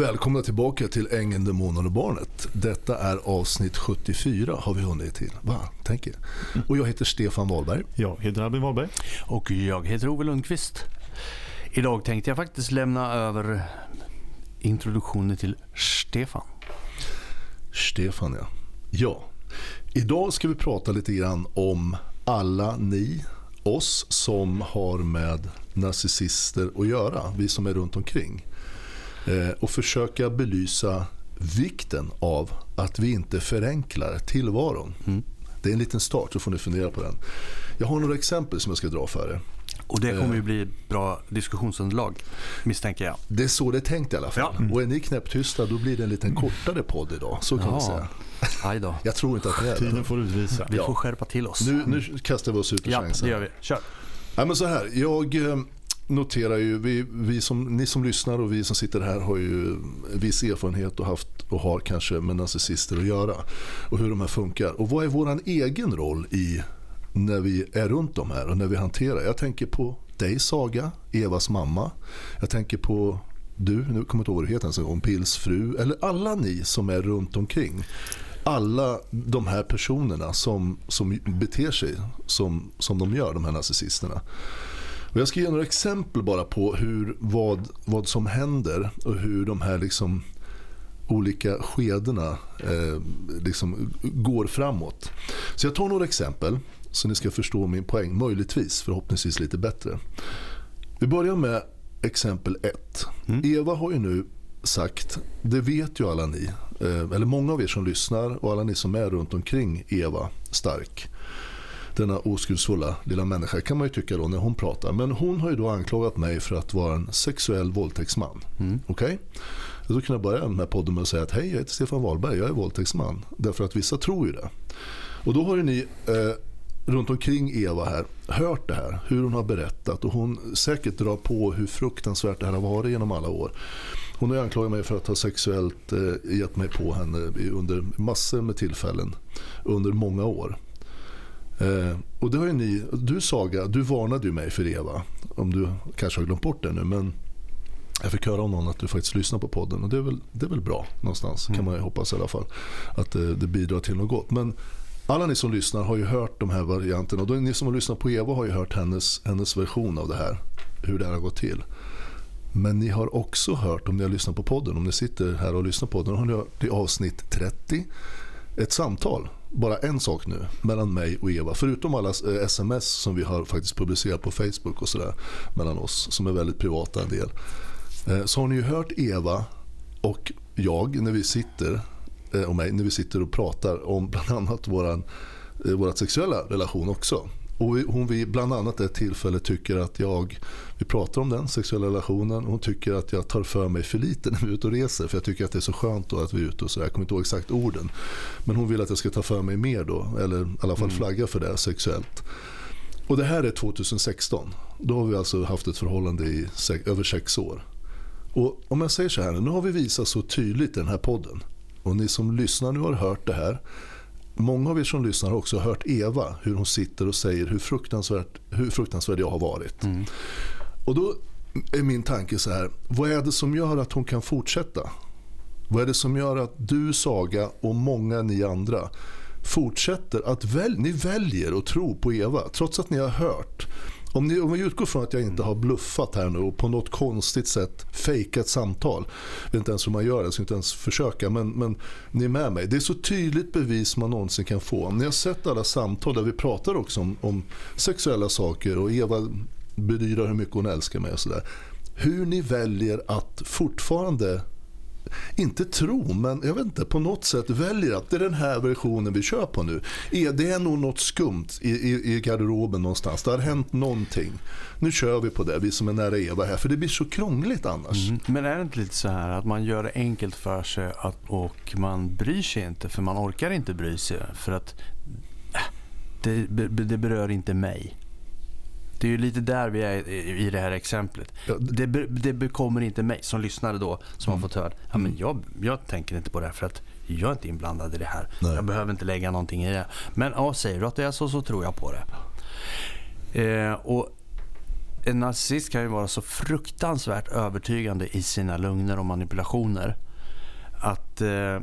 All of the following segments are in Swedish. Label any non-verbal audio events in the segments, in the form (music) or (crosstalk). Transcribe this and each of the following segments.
Välkomna tillbaka till Ängeln, Demonen och Barnet. Detta är avsnitt 74 har vi hunnit till. Va? Tänker. Och jag heter Stefan Wahlberg. Jag heter Albin Wahlberg. Och jag heter Ove Lundqvist. Idag tänkte jag faktiskt lämna över introduktionen till Stefan. Stefan ja. Ja. Idag ska vi prata lite grann om alla ni, oss som har med narcissister att göra. Vi som är runt omkring. Eh, och försöka belysa vikten av att vi inte förenklar tillvaron. Mm. Det är en liten start, så får ni fundera på den. Jag har några exempel som jag ska dra för er. Och det kommer ju bli bra diskussionsunderlag, misstänker jag. Det är så det är tänkt i alla fall. Ja. Mm. Och är ni knäpptysta, då blir det en liten kortare podd idag. Så kan ja. vi säga. Aj då. Jag tror inte att det är det. Tiden får utvisa. Vi får skärpa till oss. Nu, nu kastar vi oss ut ja, chansen. Ja, det gör vi. Kör. Ja, men så här, jag eh, noterar ju, vi, vi som, ni som lyssnar och vi som sitter här har ju viss erfarenhet och haft och har kanske med narcissister att göra. Och hur de här funkar. Och vad är vår egen roll i när vi är runt de här och när vi hanterar. Jag tänker på dig Saga, Evas mamma. Jag tänker på du, nu kommer jag inte ihåg vad du heter ens en Pils fru. Eller alla ni som är runt omkring. Alla de här personerna som, som beter sig som, som de gör, de här narcissisterna. Och jag ska ge några exempel bara på hur, vad, vad som händer och hur de här liksom olika skedena eh, liksom går framåt. Så jag tar några exempel så ni ska förstå min poäng, möjligtvis, förhoppningsvis lite bättre. Vi börjar med exempel 1. Mm. Eva har ju nu sagt, det vet ju alla ni, eh, eller många av er som lyssnar och alla ni som är runt omkring Eva Stark denna oskuldsfulla lilla människa kan man ju tycka då när hon pratar. Men hon har ju då anklagat mig för att vara en sexuell våldtäktsman. Mm. Okej? Okay? Då kan jag börja den här podden med att säga att hej jag heter Stefan Wahlberg, jag är våldtäktsman. Därför att vissa tror ju det. Och då har ju ni eh, runt omkring Eva här hört det här, hur hon har berättat och hon säkert drar på hur fruktansvärt det här har varit genom alla år. Hon har anklagat mig för att ha sexuellt eh, gett mig på henne under massor med tillfällen under många år. Eh, och det har ju ni, du Saga, du varnade ju mig för Eva. Om du kanske har glömt bort det nu. Men jag fick höra av någon att du faktiskt lyssnar på podden. Och det är väl, det är väl bra någonstans. Mm. Kan man ju hoppas i alla fall. Att det, det, bidrar till något gott. Men alla ni som lyssnar har ju hört de här varianterna. Och då, ni som har lyssnat på Eva har ju hört hennes, hennes version av det här. Hur det här har gått till. Men ni har också hört, om ni har lyssnat på podden, om ni sitter här och lyssnar på podden, har ni hört i avsnitt 30 ett samtal bara en sak nu mellan mig och Eva. Förutom alla eh, sms som vi har faktiskt publicerat på Facebook och sådär mellan oss som är väldigt privata en del. Eh, så har ni ju hört Eva och jag när vi sitter eh, och mig när vi sitter och pratar om bland annat våran, vårat sexuella relation också. Och hon vid bland annat ett tillfälle tycker att jag, vi pratar om den sexuella relationen, hon tycker att jag tar för mig för lite när vi är ute och reser. För jag tycker att det är så skönt då att vi är ute och så. Jag kommer inte ihåg exakt orden. Men hon vill att jag ska ta för mig mer då, eller i alla fall mm. flagga för det sexuellt. Och det här är 2016. Då har vi alltså haft ett förhållande i över sex år. Och om jag säger så här, nu har vi visat så tydligt i den här podden. Och ni som lyssnar nu har hört det här många av er som lyssnar har också hört Eva, hur hon sitter och säger hur fruktansvärt, hur fruktansvärd jag har varit. Mm. Och då är min tanke så här, vad är det som gör att hon kan fortsätta? Vad är det som gör att du Saga och många ni andra fortsätter att väl, ni väljer att tro på Eva trots att ni har hört om, ni, om vi utgår från att jag inte har bluffat här nu och på något konstigt sätt fejkat samtal. Jag vet inte ens hur man gör det, jag ska inte ens försöka. Men, men ni är med mig. Det är så tydligt bevis man någonsin kan få. Ni har sett alla samtal där vi pratar också om, om sexuella saker och Eva bedyrar hur mycket hon älskar mig och sådär. Hur ni väljer att fortfarande inte tro, men jag vet inte, på något sätt väljer att det är den här versionen vi kör på nu. Det är nog något skumt i, i, i garderoben någonstans. Det har hänt någonting. Nu kör vi på det, vi som är nära Eva här, för det blir så krångligt annars. Mm. Men är det inte lite så här att man gör det enkelt för sig och man bryr sig inte, för man orkar inte bry sig, för att äh, det, det berör inte mig. Det är ju lite där vi är i det här exemplet. Det, det bekommer inte mig som lyssnare då, som mm. har fått höra. Ja, men jag, jag tänker inte på det här för att jag är inte inblandad i det här. Nej. Jag behöver inte lägga någonting i det. Men ja, säger du att det är så, så tror jag på det. Eh, och en narcissist kan ju vara så fruktansvärt övertygande i sina lögner och manipulationer. Att eh,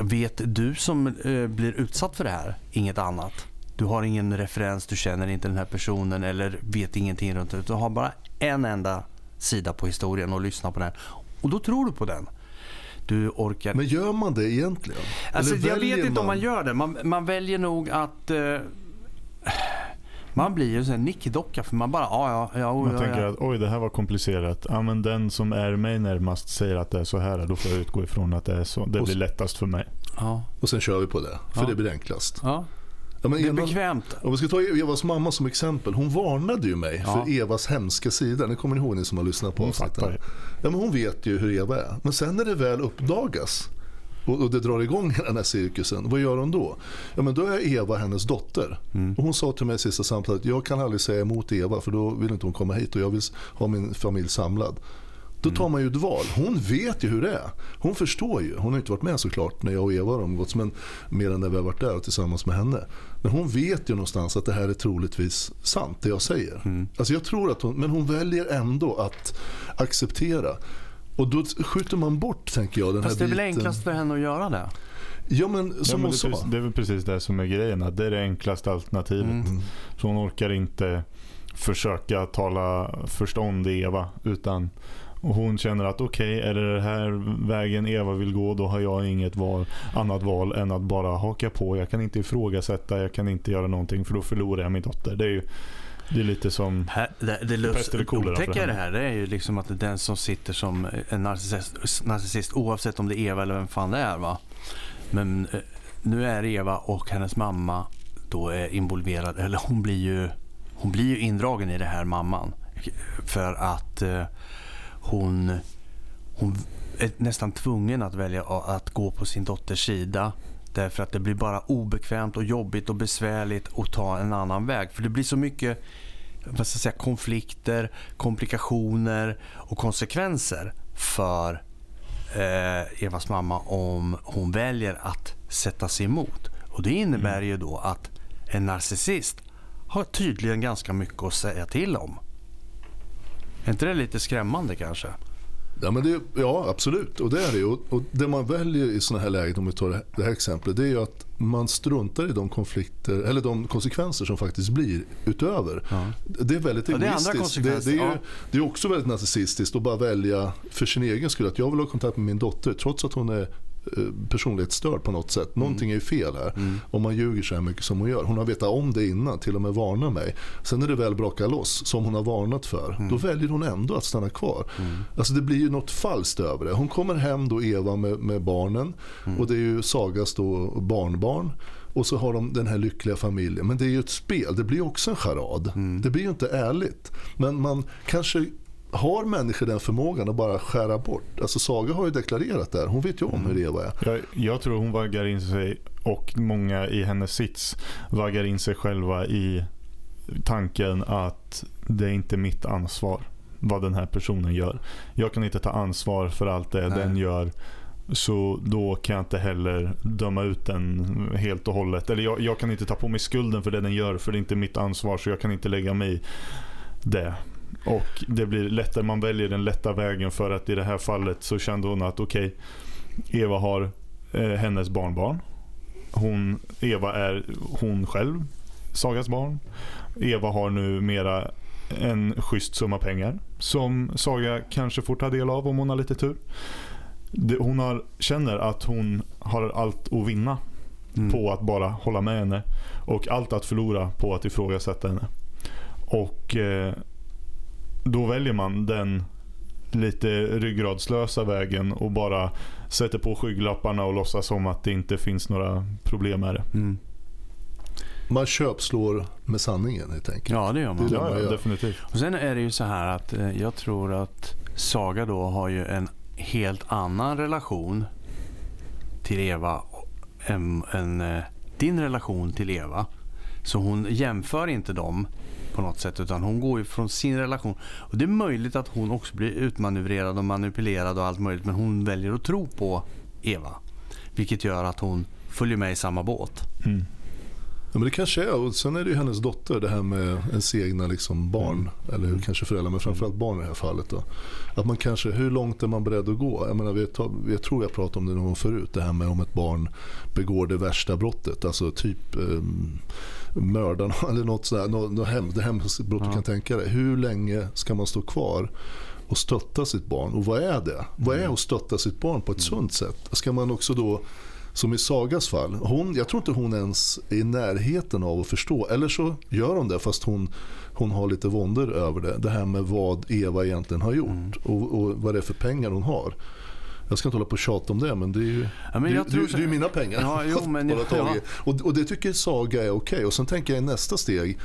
vet du som eh, blir utsatt för det här inget annat. Du har ingen referens, du känner inte den här personen eller vet ingenting runt det. Du har bara en enda sida på historien och lyssnar på den. Och då tror du på den. Du orkar... Men gör man det egentligen? Alltså, jag vet inte om man gör det. Man, man väljer nog att... Eh, man blir ju en nickdocka för man bara, ja ja, ja, Man ja, tänker ja. att oj det här var komplicerat. Ja, men den som är mig närmast säger att det är så här. Då får jag utgå ifrån att det är så. Det blir lättast för mig. ja. Och sen kör vi på det, för Ja. det blir enklast. ja. Ja, men Det är ena- bekvämt. Om vi ska ta Evas mamma som exempel. Hon varnade ju mig Ja. för Evas hemska sida. Ni kommer ihåg ni som har lyssnat på avsnitten? Ja, men hon vet ju hur Eva är. Men sen när det väl uppdagas och, och det drar igång (laughs) hela den här cirkusen, vad gör hon då? Ja, men då är Eva hennes dotter. Mm. Och hon sa till mig i sista samtalet, jag kan aldrig säga emot Eva för då vill inte hon komma hit och jag vill ha min familj samlad. Då tar man ju ett val. Hon vet ju hur det är. Hon förstår ju. Hon har inte varit med såklart när jag och Eva har umgåtts, men mer än när vi har varit där och tillsammans med henne. Men hon vet ju någonstans att det här är troligtvis sant, det jag säger. Alltså jag tror att hon, men hon väljer ändå att acceptera. Och då skjuter man bort, tänker jag, den Fast det här är väl biten. enklast för henne att göra det. Ja, men Ja, som men hon det, är sa. det är väl precis det som är grejen. Att det är det enklaste alternativet. Mm. Så hon orkar inte försöka tala förstånd i Eva. Utan och hon känner att okej, är det den här vägen Eva vill gå då har jag inget val, annat val än att bara haka på. Jag kan inte ifrågasätta, jag kan inte göra någonting för då förlorar jag min dotter. Det är ju det är lite som... Här, det det Pest eller kolera för otäcka det här det är ju liksom att den som sitter som en narcissist, narcissist oavsett om det är Eva eller vem fan det är. Va? Men eh, nu är Eva och hennes mamma då är involverad, eller hon blir ju, hon blir ju indragen i det här mamman. För att eh, hon, hon är nästan tvungen att välja att gå på sin dotters sida. Därför att det blir bara obekvämt och jobbigt och besvärligt att ta en annan väg. För det blir så mycket vad ska säga, konflikter, komplikationer och konsekvenser för eh, Evas mamma om hon väljer att sätta sig emot. Och Det innebär ju då att en narcissist har tydligen ganska mycket att säga till om. Är inte det lite skrämmande kanske? Ja, men det, ja, absolut. Och det är det. Och, och det man väljer i sådana här lägen, om vi tar det här, exemplet, det är att man struntar i de konflikter, eller de konsekvenser som faktiskt blir utöver. Ja. Det är väldigt Ja, det är egoistiskt. Det, det, är ja. det är också väldigt narcissistiskt att bara välja för sin egen skull. Att jag vill ha kontakt med min dotter trots att hon är personlighetsstörd på något sätt. Någonting är ju fel här. Mm. Om man ljuger så här mycket som hon gör. Hon har vetat om det innan, till och med varnat mig. Sen när det väl brakar loss, som hon har varnat för, Mm. då väljer hon ändå att stanna kvar. Alltså det blir ju något falskt över det. Hon kommer hem då Eva med, med barnen Mm. och det är ju Sagas då barnbarn. Och så har de den här lyckliga familjen. Men det är ju ett spel, det blir också en charad. Mm. Det blir ju inte ärligt. Men man kanske har människor den förmågan att bara skära bort. Alltså Saga har ju deklarerat det här. Hon vet ju om Mm. hur Eva är. Jag, jag tror hon vaggar in sig och många i hennes sits vaggar in sig själva i tanken att det är inte mitt ansvar vad den här personen gör. Jag kan inte ta ansvar för allt det Nej. den gör. Så då kan jag inte heller döma ut den helt och hållet. Eller jag, jag kan inte ta på mig skulden för det den gör för det är inte mitt ansvar så jag kan inte lägga mig i det. Och det blir lättare, man väljer den lätta vägen för att i det här fallet så kände hon att okej, Eva har eh, hennes barnbarn. Hon, Eva är hon själv, Sagas barn. Eva har nu mera en schysst summa pengar som Saga kanske får ta del av om hon har lite tur. Det, hon har, känner att hon har allt att vinna Mm. på att bara hålla med henne och allt att förlora på att ifrågasätta henne. Och eh, då väljer man den lite ryggradslösa vägen och bara sätter på skygglapparna och låtsas som att det inte finns några problem med det. Mm. Man köpslår med sanningen helt enkelt. Ja, det gör man. Det är Ja, man gör. definitivt. Och sen är det ju så här att eh, jag tror att Saga då har ju en helt annan relation till Eva än, än eh, din relation till Eva. Så hon jämför inte dem på något sätt utan hon går ju från sin relation. Och Det är möjligt att hon också blir utmanövrerad och manipulerad och allt möjligt men hon väljer att tro på Eva. Vilket gör att hon följer med i samma båt. Mm. Ja, men det kanske är. Och sen är det ju hennes dotter, det här med ens egna liksom barn. Eller hur, kanske föräldrar, men framförallt barn i det här fallet. Då. Att man kanske, hur långt är man beredd att gå? Jag, menar, jag tror jag pratade om det någon gång förut. Det här med om ett barn begår det värsta brottet. Alltså typ eh, mördarna (laughs) eller något sådär. Något, något hem, det hemskaste brott du Ja. kan tänka dig. Hur länge ska man stå kvar? och stötta sitt barn. Och vad är det? Vad är att stötta sitt barn på ett sunt sätt? Ska man också då, som i Sagas fall, hon, jag tror inte hon ens är i närheten av att förstå. Eller så gör hon det fast hon, hon har lite våndor över det. Det här med vad Eva egentligen har gjort och, och vad det är för pengar hon har. Jag ska inte hålla på och tjata om det men det är ju, Ja, men det, jag det, tror det, så- är mina pengar. Ja, jo, men hålla ja, ja. Och, och det tycker Saga är okej. Och sen tänker jag i nästa steg,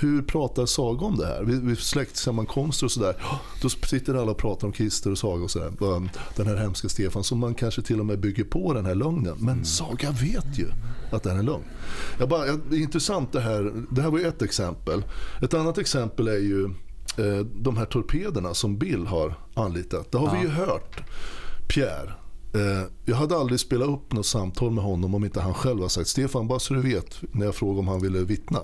hur pratar Saga om det här? Vid, vid släktsammankomster och sådär, då sitter alla och pratar om Christer och Saga och sådär. Um, Den här hemska Stefan som man kanske till och med bygger på den här lögnen. Men Saga vet ju att det här är en lögn. Jag bara, jag, det är intressant det här. Det här var ju ett exempel. Ett annat exempel är ju eh, de här torpederna som Bill har anlitat. Det har vi ju hört. Pierre. Eh, jag hade aldrig spelat upp något samtal med honom om inte han själv har sagt Stefan, bara så du vet, när jag frågade om han ville vittna.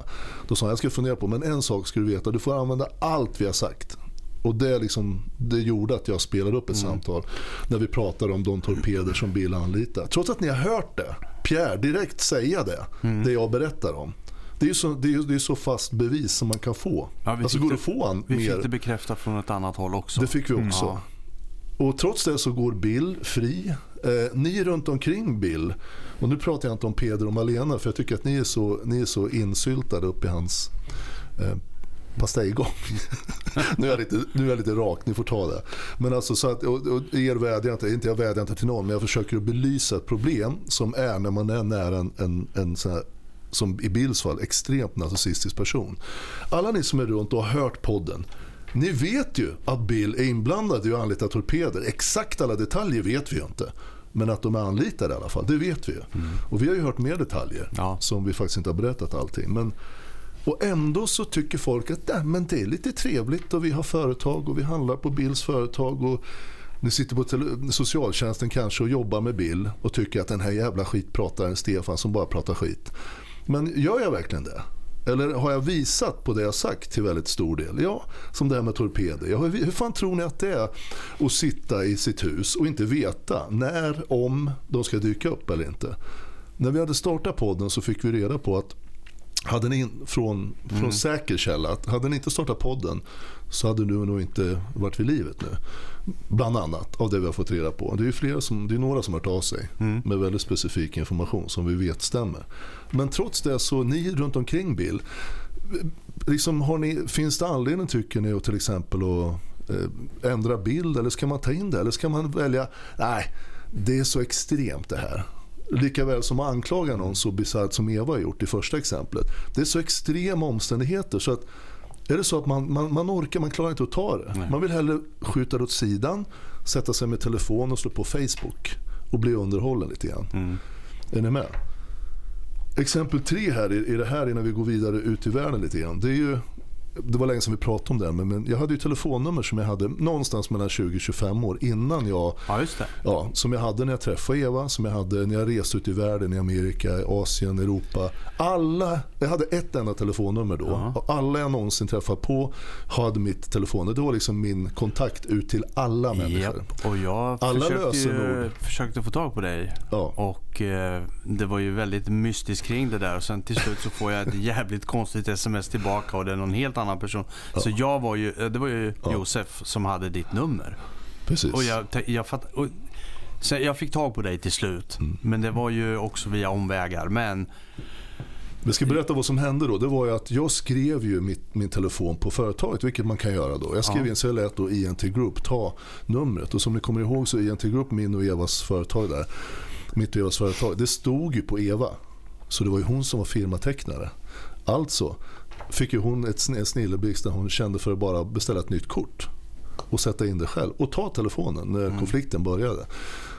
Då sa han, jag ska fundera på, men en sak ska du veta, du får använda allt vi har sagt. Och det, liksom, det gjorde att jag spelade upp ett samtal när vi pratade om de torpeder som Bill anlitar. Trots att ni har hört det, Pierre, direkt säga det, det jag berättar om. Det är ju så, det är, det är så fast bevis som man kan få. Ja, vi alltså går det- att få Vi mer? fick det bekräftat från ett annat håll också. Det fick vi också. Ja. Och trots det så går Bill fri. Eh, ni runt omkring Bill, och nu pratar jag inte om Peder och Malena för jag tycker att ni är så, ni är så insyltade upp i hans eh, pastejgång. (laughs) nu, är jag lite, nu är jag lite rak, ni får ta det. Men alltså så att, och, och er vädjar inte, inte jag vädjar inte till någon, men jag försöker att belysa ett problem som är när man är nära en, en, en sån här som i Bills fall, extremt narcissistisk person. Alla ni som är runt och har hört podden, ni vet ju att Bill är inblandad i att anlita torpeder. Exakt alla detaljer vet vi ju inte. Men att de är anlitade i alla fall, det vet vi ju. Och vi har ju hört mer detaljer Ja. som vi faktiskt inte har berättat allting. Men, och ändå så tycker folk att Nej, men det är lite trevligt och vi har företag och vi handlar på Bills företag. och ni sitter på socialtjänsten kanske och jobbar med Bill och tycker att den här jävla skitprataren Stefan som bara pratar skit. Men gör jag verkligen det? Eller har jag visat på det jag sagt till väldigt stor del? Ja, som det här med torpeder. Har, hur fan tror ni att det är att sitta i sitt hus och inte veta när, om de ska dyka upp eller inte? När vi hade startat podden så fick vi reda på att hade ni från, från säker källa, att hade ni inte startat podden så hade du nog inte varit vid livet nu. Bland annat av det vi har fått reda på. Det är flera som, det är några som har hört av sig med väldigt specifik information som vi vet stämmer. Men trots det så ni runt omkring Bill, liksom har ni, finns det anledning tycker ni att till exempel att eh, ändra bild eller ska man ta in det? Eller ska man välja, nej det är så extremt det här. Likaväl som att anklaga någon så bisarrt som Eva har gjort i första exemplet. Det är så extrema omständigheter så att är det så att man, man, man orkar, man klarar inte att ta det. Nej. Man vill hellre skjuta det åt sidan, sätta sig med telefon och slå på Facebook och bli underhållen lite grann. Mm. Är ni med? Exempel tre här i, i det här innan vi går vidare ut i världen lite grann. Det är ju det var länge sedan vi pratade om det, men, men jag hade ju telefonnummer som jag hade någonstans mellan 20 och 25 år innan jag Ja, just det. Ja, som jag hade när jag träffade Eva, som jag hade när jag reste ut i världen, i Amerika, i Asien, Europa. Alla, jag hade ett enda telefonnummer då. Ja. Och alla jag någonsin träffat på hade mitt telefonnummer. Det var liksom min kontakt ut till alla människor. Japp, och jag Alla försökte, lösenord. försökte få tag på dig. Ja. Och eh, det var ju väldigt mystiskt kring det där. Och sen till slut så får jag ett jävligt konstigt sms tillbaka och det är någon helt annan person. Så jag var ju, eh, det var ju Ja. Josef som hade ditt nummer. Precis. Och jag, jag, fatt, och, så jag fick tag på dig till slut. Mm. Men det var ju också via omvägar. Men Vi ska berätta vad som hände då. Det var ju att jag skrev ju mitt, min telefon på företaget, vilket man kan göra då. Jag skrev Ja. in så jag lät då INT Group ta numret. Och som ni kommer ihåg så är INT Group min och Evas företag där. Mitt och Evas företag. Det stod ju på Eva. Så det var ju hon som var firmatecknare. Alltså fick ju hon ett snilleblixt där hon kände för att bara beställa ett nytt kort. Och sätta in det själv. Och ta telefonen när konflikten började.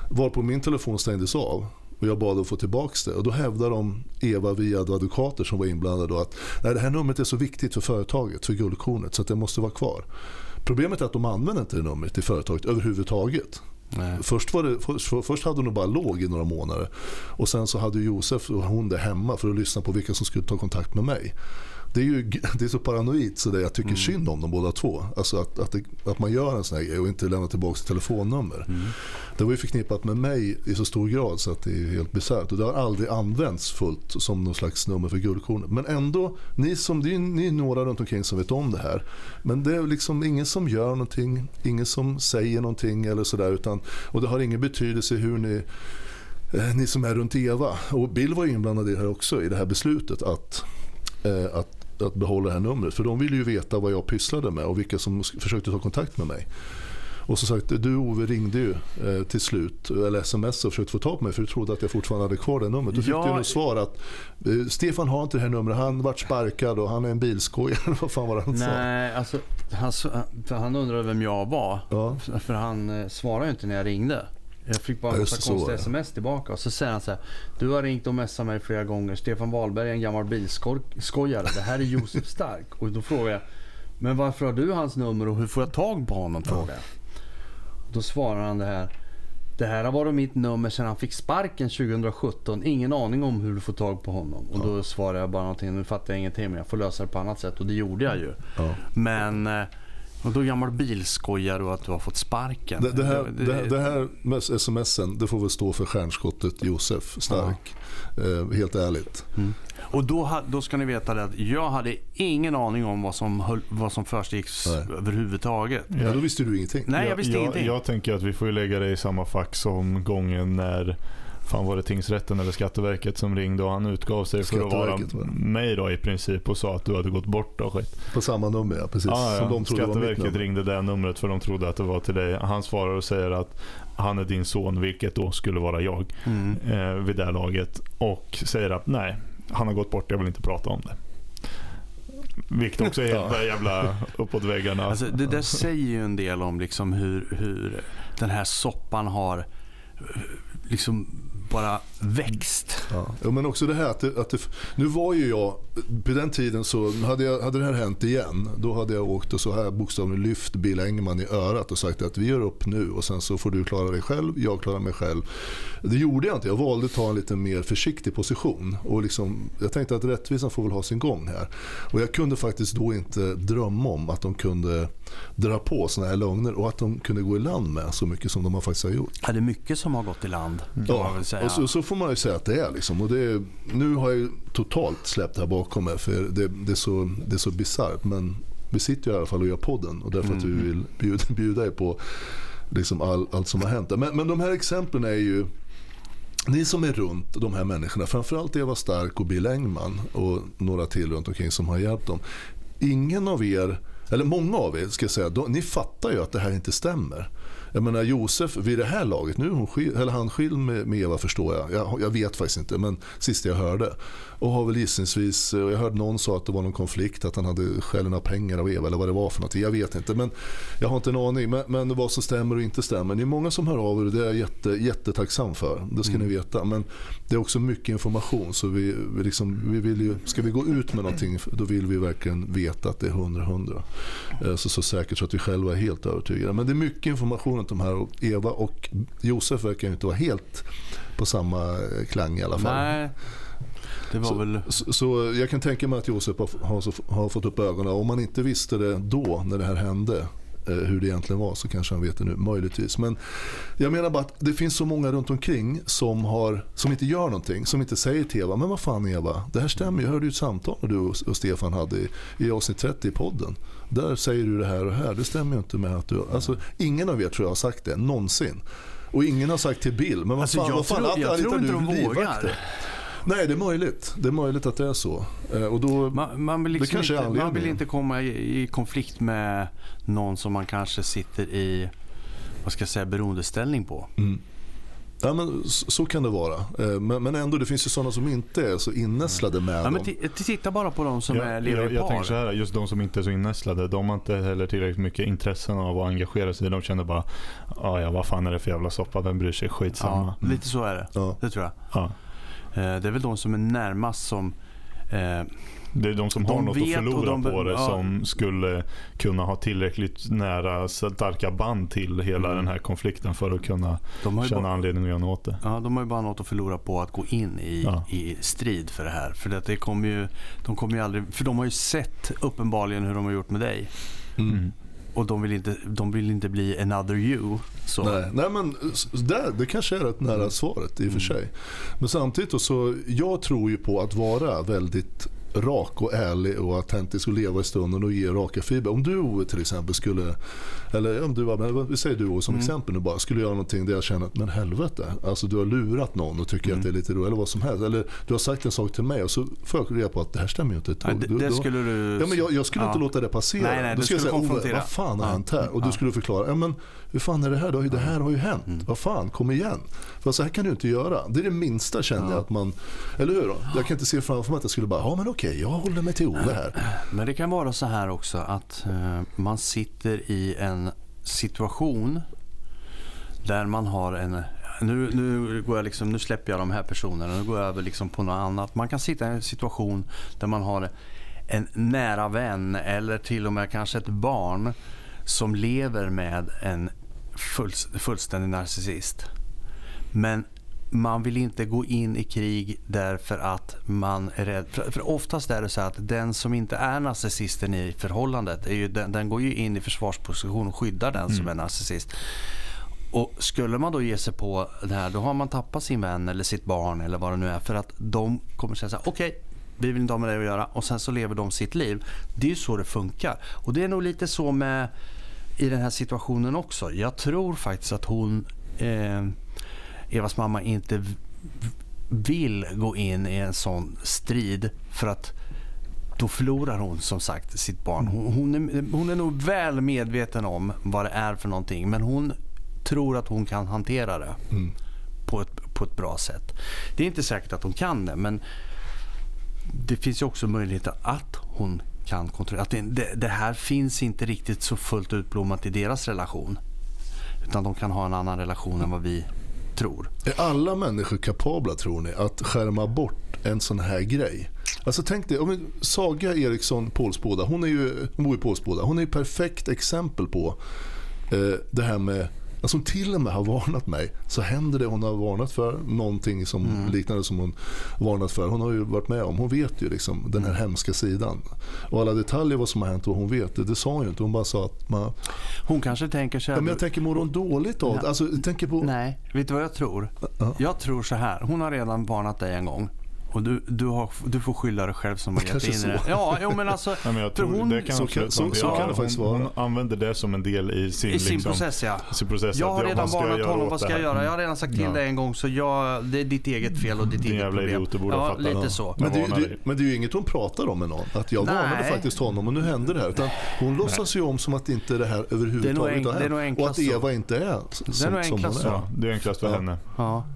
Varpå min telefon stängdes av. Och jag bad att få tillbaka det. Och då hävdar de, Eva via advokater som var inblandade då att Nej, det här numret är så viktigt för företaget, för guldkornet, så att det måste vara kvar. Problemet är att de använder inte det numret i företaget överhuvudtaget. Nej. Först, var det, för, först hade hon bara låg i några månader. Och sen så hade Josef och hon det hemma för att lyssna på vilka som skulle ta kontakt med mig. Det är, ju, (laughs) det är så paranoid så det jag tycker Mm. synd om dem båda två. Alltså att, att, det, att man gör en sån här grej och inte lämnar tillbaka sitt telefonnummer. Mm. Det var ju förknippat med mig i så stor grad så att det är helt bisarrt. Och det har aldrig använts fullt som någon slags nummer för guldkornet. Men ändå, ni, som, det är, ni är några runt omkring som vet om det här. Men det är liksom ingen som gör någonting, ingen som säger någonting eller sådär. utan- Och det har ingen betydelse hur ni eh, ni som är runt Eva, och Bill var inblandad i det här också, i det här beslutet att, eh, att, att behålla det här numret. För de ville ju veta vad jag pysslade med och vilka som försökte ta kontakt med mig. Och som sagt, du Ove ringde ju eh, till slut, eller sms och försökte få tag på mig för du trodde att jag fortfarande hade kvar det numret. Då fick Ja. du nog svar att eh, Stefan har inte det här numret, han vart sparkad och han är en bilskojare. (laughs) vad fan var det han sa? Nej, alltså han, han undrade vem jag var. Ja. För- För han eh, svarade ju inte när jag ringde. Jag fick bara en massa konstiga sms tillbaka. Och så säger han så här. Du har ringt och messat mig flera gånger. Stefan Wahlberg är en gammal bilskojare. Det här är Josef Stark. Och då frågar jag. Men varför har du hans nummer och hur får jag tag på honom? Frågar jag. Då svarar han det här. Det här har varit mitt nummer sedan han fick sparken 2017. Ingen aning om hur du får tag på honom. Och då svarar jag bara någonting. Nu fattar jag ingenting men jag får lösa det på annat sätt. Och det gjorde jag ju. Ja. Men eh, och då gammal bilskojare och att du har fått sparken. Det, det, här, det, det här med smsen, det får väl stå för stjärnskottet Josef Stark. Eh, helt ärligt. Och då, då ska ni veta det att jag hade ingen aning om vad som, höll, vad som försiggicks Nej. överhuvudtaget. Ja, då visste du ingenting. Nej, jag visste jag, ingenting. Jag tänker att vi får ju lägga det i samma fack som gången när Fan var det tingsrätten eller Skatteverket som ringde och han utgav sig för att vara mig då i princip och sa att du hade gått bort och skit. På samma nummer ja, precis. Ah, ja. Som de Skatteverket nummer. ringde det numret för de trodde att det var till dig. Han svarar och säger att han är din son, vilket då skulle vara jag Mm. eh, vid det här laget. Och säger att nej, han har gått bort, jag vill inte prata om det. Vilket också är helt jävla uppåt väggarna. Alltså, det där säger ju en del om liksom hur, hur den här soppan har liksom bara växt. Ja. ja, men också det här att, det, att det, nu var ju jag, på den tiden så hade, jag, hade det här hänt igen, då hade jag åkt och så här bokstavligen lyft Bill Engman i örat och sagt att vi gör upp nu och sen så får du klara dig själv, jag klarar mig själv. Det gjorde jag inte, jag valde att ta en lite mer försiktig position och liksom, jag tänkte att rättvisan får väl ha sin gång här. Och jag kunde faktiskt då inte drömma om att de kunde dra på såna här lögner och att de kunde gå i land med så mycket som de har faktiskt har gjort. Ja, det är mycket som har gått i land väl säga. och så, så får man ju säga att det är. Liksom. Och det nu har jag totalt släppt det här bakom mig för det, det är så, det är så bisarrt. Men vi sitter ju i alla fall och gör podden och därför att vi Mm. vill bjuda, (laughs) bjuda er på liksom all, allt som har hänt. Men, men de här exemplen är ju ni som är runt de här människorna, framförallt Eva Stark och Bill Engman och några till runt omkring som har hjälpt dem. Ingen av er, eller många av er ska jag säga, de, ni fattar ju att det här inte stämmer. Jag menar Josef vid det här laget, nu är hon skil, eller han skild med, med Eva förstår jag. jag. Jag vet faktiskt inte men sist jag hörde. Och har väl gissningsvis, och jag hörde någon sa att det var någon konflikt, att han hade skälen av pengar av Eva eller vad det var för någonting. Jag vet inte men jag har inte en aning. Men, men vad som stämmer och inte stämmer. Det är många som hör av er och det är jag jätte, jättetacksam för. Det ska ni veta. Men det är också mycket information så vi, vi, liksom, vi vill ju, ska vi gå ut med någonting då vill vi verkligen veta att det är 100-100. Eh, Så, så säkert så att vi själva är helt övertygade. Men det är mycket information om de här och Eva och Josef verkar ju inte vara helt på samma klang i alla fall. Nej, det var Så- väl... Så, så jag kan tänka mig att Josef har, har, fått upp ögonen. Om man inte visste det då när det här hände eh, hur det egentligen var så kanske han vet det nu, möjligtvis. Men jag menar bara att det finns så många runt omkring som, har, som inte gör någonting, som inte säger till Eva, men vad fan Eva, det här stämmer jag hörde ju ett samtal du och, och Stefan hade i, i avsnitt 30 i podden. Där säger du det här och här, det stämmer ju inte med att du, alltså ingen av er tror jag har sagt det, någonsin. Och ingen har sagt till Bill, men vad Alltså, fan, jag vad fan tror- jag Anita, tror inte du de vågar. Nej, det är möjligt. Det är möjligt att det är så. Eh, Och då, Man, man, vill liksom kanske är inte, man vill inte komma i, i konflikt med någon som man kanske sitter i vad ska jag säga, beroendeställning på. mm. Ja, men så, kan det vara. Eh, Men, ändå, det finns ju sådana som inte är så innässlade med Ja, dem. men ti- titta bara på de som är, jag, lever jag, i jag par. tänker så här, just de som inte är så innästlade, de har inte heller tillräckligt mycket intressen av att engagera sig. De känner bara, "Ah, ja vad fan är det för jävla soppa, vem bryr sig, skitsamma. ja, lite så är det. Ja. Det tror jag. Ja. Eh, Det är väl de som är närmast som eh, Det är de som De har något att förlora de på det ja. som skulle kunna ha tillräckligt nära starka band till hela Mm. den här konflikten för att kunna känna bara, anledning att göra något åt det. ja, de har ju bara något att förlora på att gå in i, Ja. i strid för det här. För det, det kommer ju, de kommer ju aldrig, för de har ju sett uppenbarligen hur de har gjort med dig. Mm. Och de vill inte, de vill inte bli another you. Så. Nej, nej men där, det kanske är rätt nära svaret i och för sig. Men samtidigt då, så jag tror ju på att vara väldigt rak och ärlig och autentisk och leva i stunden och ge raka feedback. Om du Ove till exempel skulle, eller om du, men vi säger du som Mm. exempel nu bara, skulle göra någonting där jag känner att men helvete, alltså du har lurat någon och tycker Mm. att det är lite roligt eller vad som helst. Eller du har sagt en sak till mig och så får jag reda på att det här stämmer ju inte. ett dugg. det, det skulle du... Ja, men jag, jag skulle Ja. inte låta det passera. Nej, nej, du skulle skulle säga, konfrontera. vad fan har Ja. hänt här? Och du skulle förklara, ja, men hur fan är det här? Det här har ju hänt. Mm. Vad fan, kom igen. För så här kan du inte göra. Det är det minsta kände jag Ja. att man, eller hur? Då? Jag kan inte se framför mig att jag skulle bara, ja men okej, jag håller mig till Ove här. Men det kan vara så här också att eh, man sitter i en situation där man har en... Nu, nu, går jag liksom, nu släpper jag de här personerna, nu går jag över liksom på något annat. Man kan sitta i en situation där man har en nära vän eller till och med kanske ett barn som lever med en full, fullständig narcissist. Men man vill inte gå in i krig därför att man är rädd. För, för oftast är det så att den som inte är narcissisten i förhållandet, är ju, den, den går ju in i försvarsposition och skyddar den som är narcissist. Och skulle man då ge sig på det här, då har man tappat sin vän eller sitt barn eller vad det nu är. För att de kommer säga så här, okej, vi vill inte ha med det att göra. Och sen så lever de sitt liv. Det är ju så det funkar. Och det är nog lite så med i den här situationen också. Jag tror faktiskt att hon, eh, Evas mamma, inte vill gå in i en sån strid. För att då förlorar hon som sagt sitt barn. Hon, hon, är, hon är nog väl medveten om vad det är för någonting. Men hon tror att hon kan hantera det Mm. på ett, på ett bra sätt. Det är inte säkert att hon kan det, men det finns ju också möjligheter att hon kan kontrollera. Att det, det, det här finns inte riktigt så fullt utblommat i deras relation. Utan de kan ha en annan relation än vad vi tror. Är alla människor kapabla tror ni att skärma bort en sån här grej? Alltså tänk dig, om Saga Eriksson Pålsboda, hon, är ju, hon bor i Pålsboda, hon är ju perfekt exempel på eh, det här med hon till och med har varnat mig. Så händer det hon har varnat för, någonting som Mm. liknande som hon varnat för. Hon har ju varit med om, hon vet ju liksom den här hemska sidan. Och alla detaljer vad som har hänt och vad hon vet, det, det sa hon ju inte. Hon bara sa att man, Hon kanske tänker så här. ja, men jag tänker mår hon dåligt av det? Alltså, tänker på, Nej, vet du vad jag tror? Ja. Jag tror så här. Hon har redan varnat dig en gång. Och du, du, har, du får skylla dig själv som har gett in i det. så. Ja, jo, men alltså. (laughs) Ja, men jag tror hon- det kan så kan- så- så kan det faktiskt vara. hon använder det som en del i sin, I sin liksom, process ja. sin process. Jag har redan varnat honom, vad ska jag göra? Jag har redan sagt till Ja. dig en gång så jag, det är ditt eget fel och ditt Din eget problem. idiot, du borde ha ja, fattat. lite Ja. så. Men det, är ju- varnar det, men det är ju inget hon pratar om med någon. Att jag Nej. varnade faktiskt honom och nu hände det här. Utan hon låtsas ju om som att inte det här överhuvudtaget har det är nog hänt. Och att. Eva inte är som, som hon är. Ja, det är enklast för henne.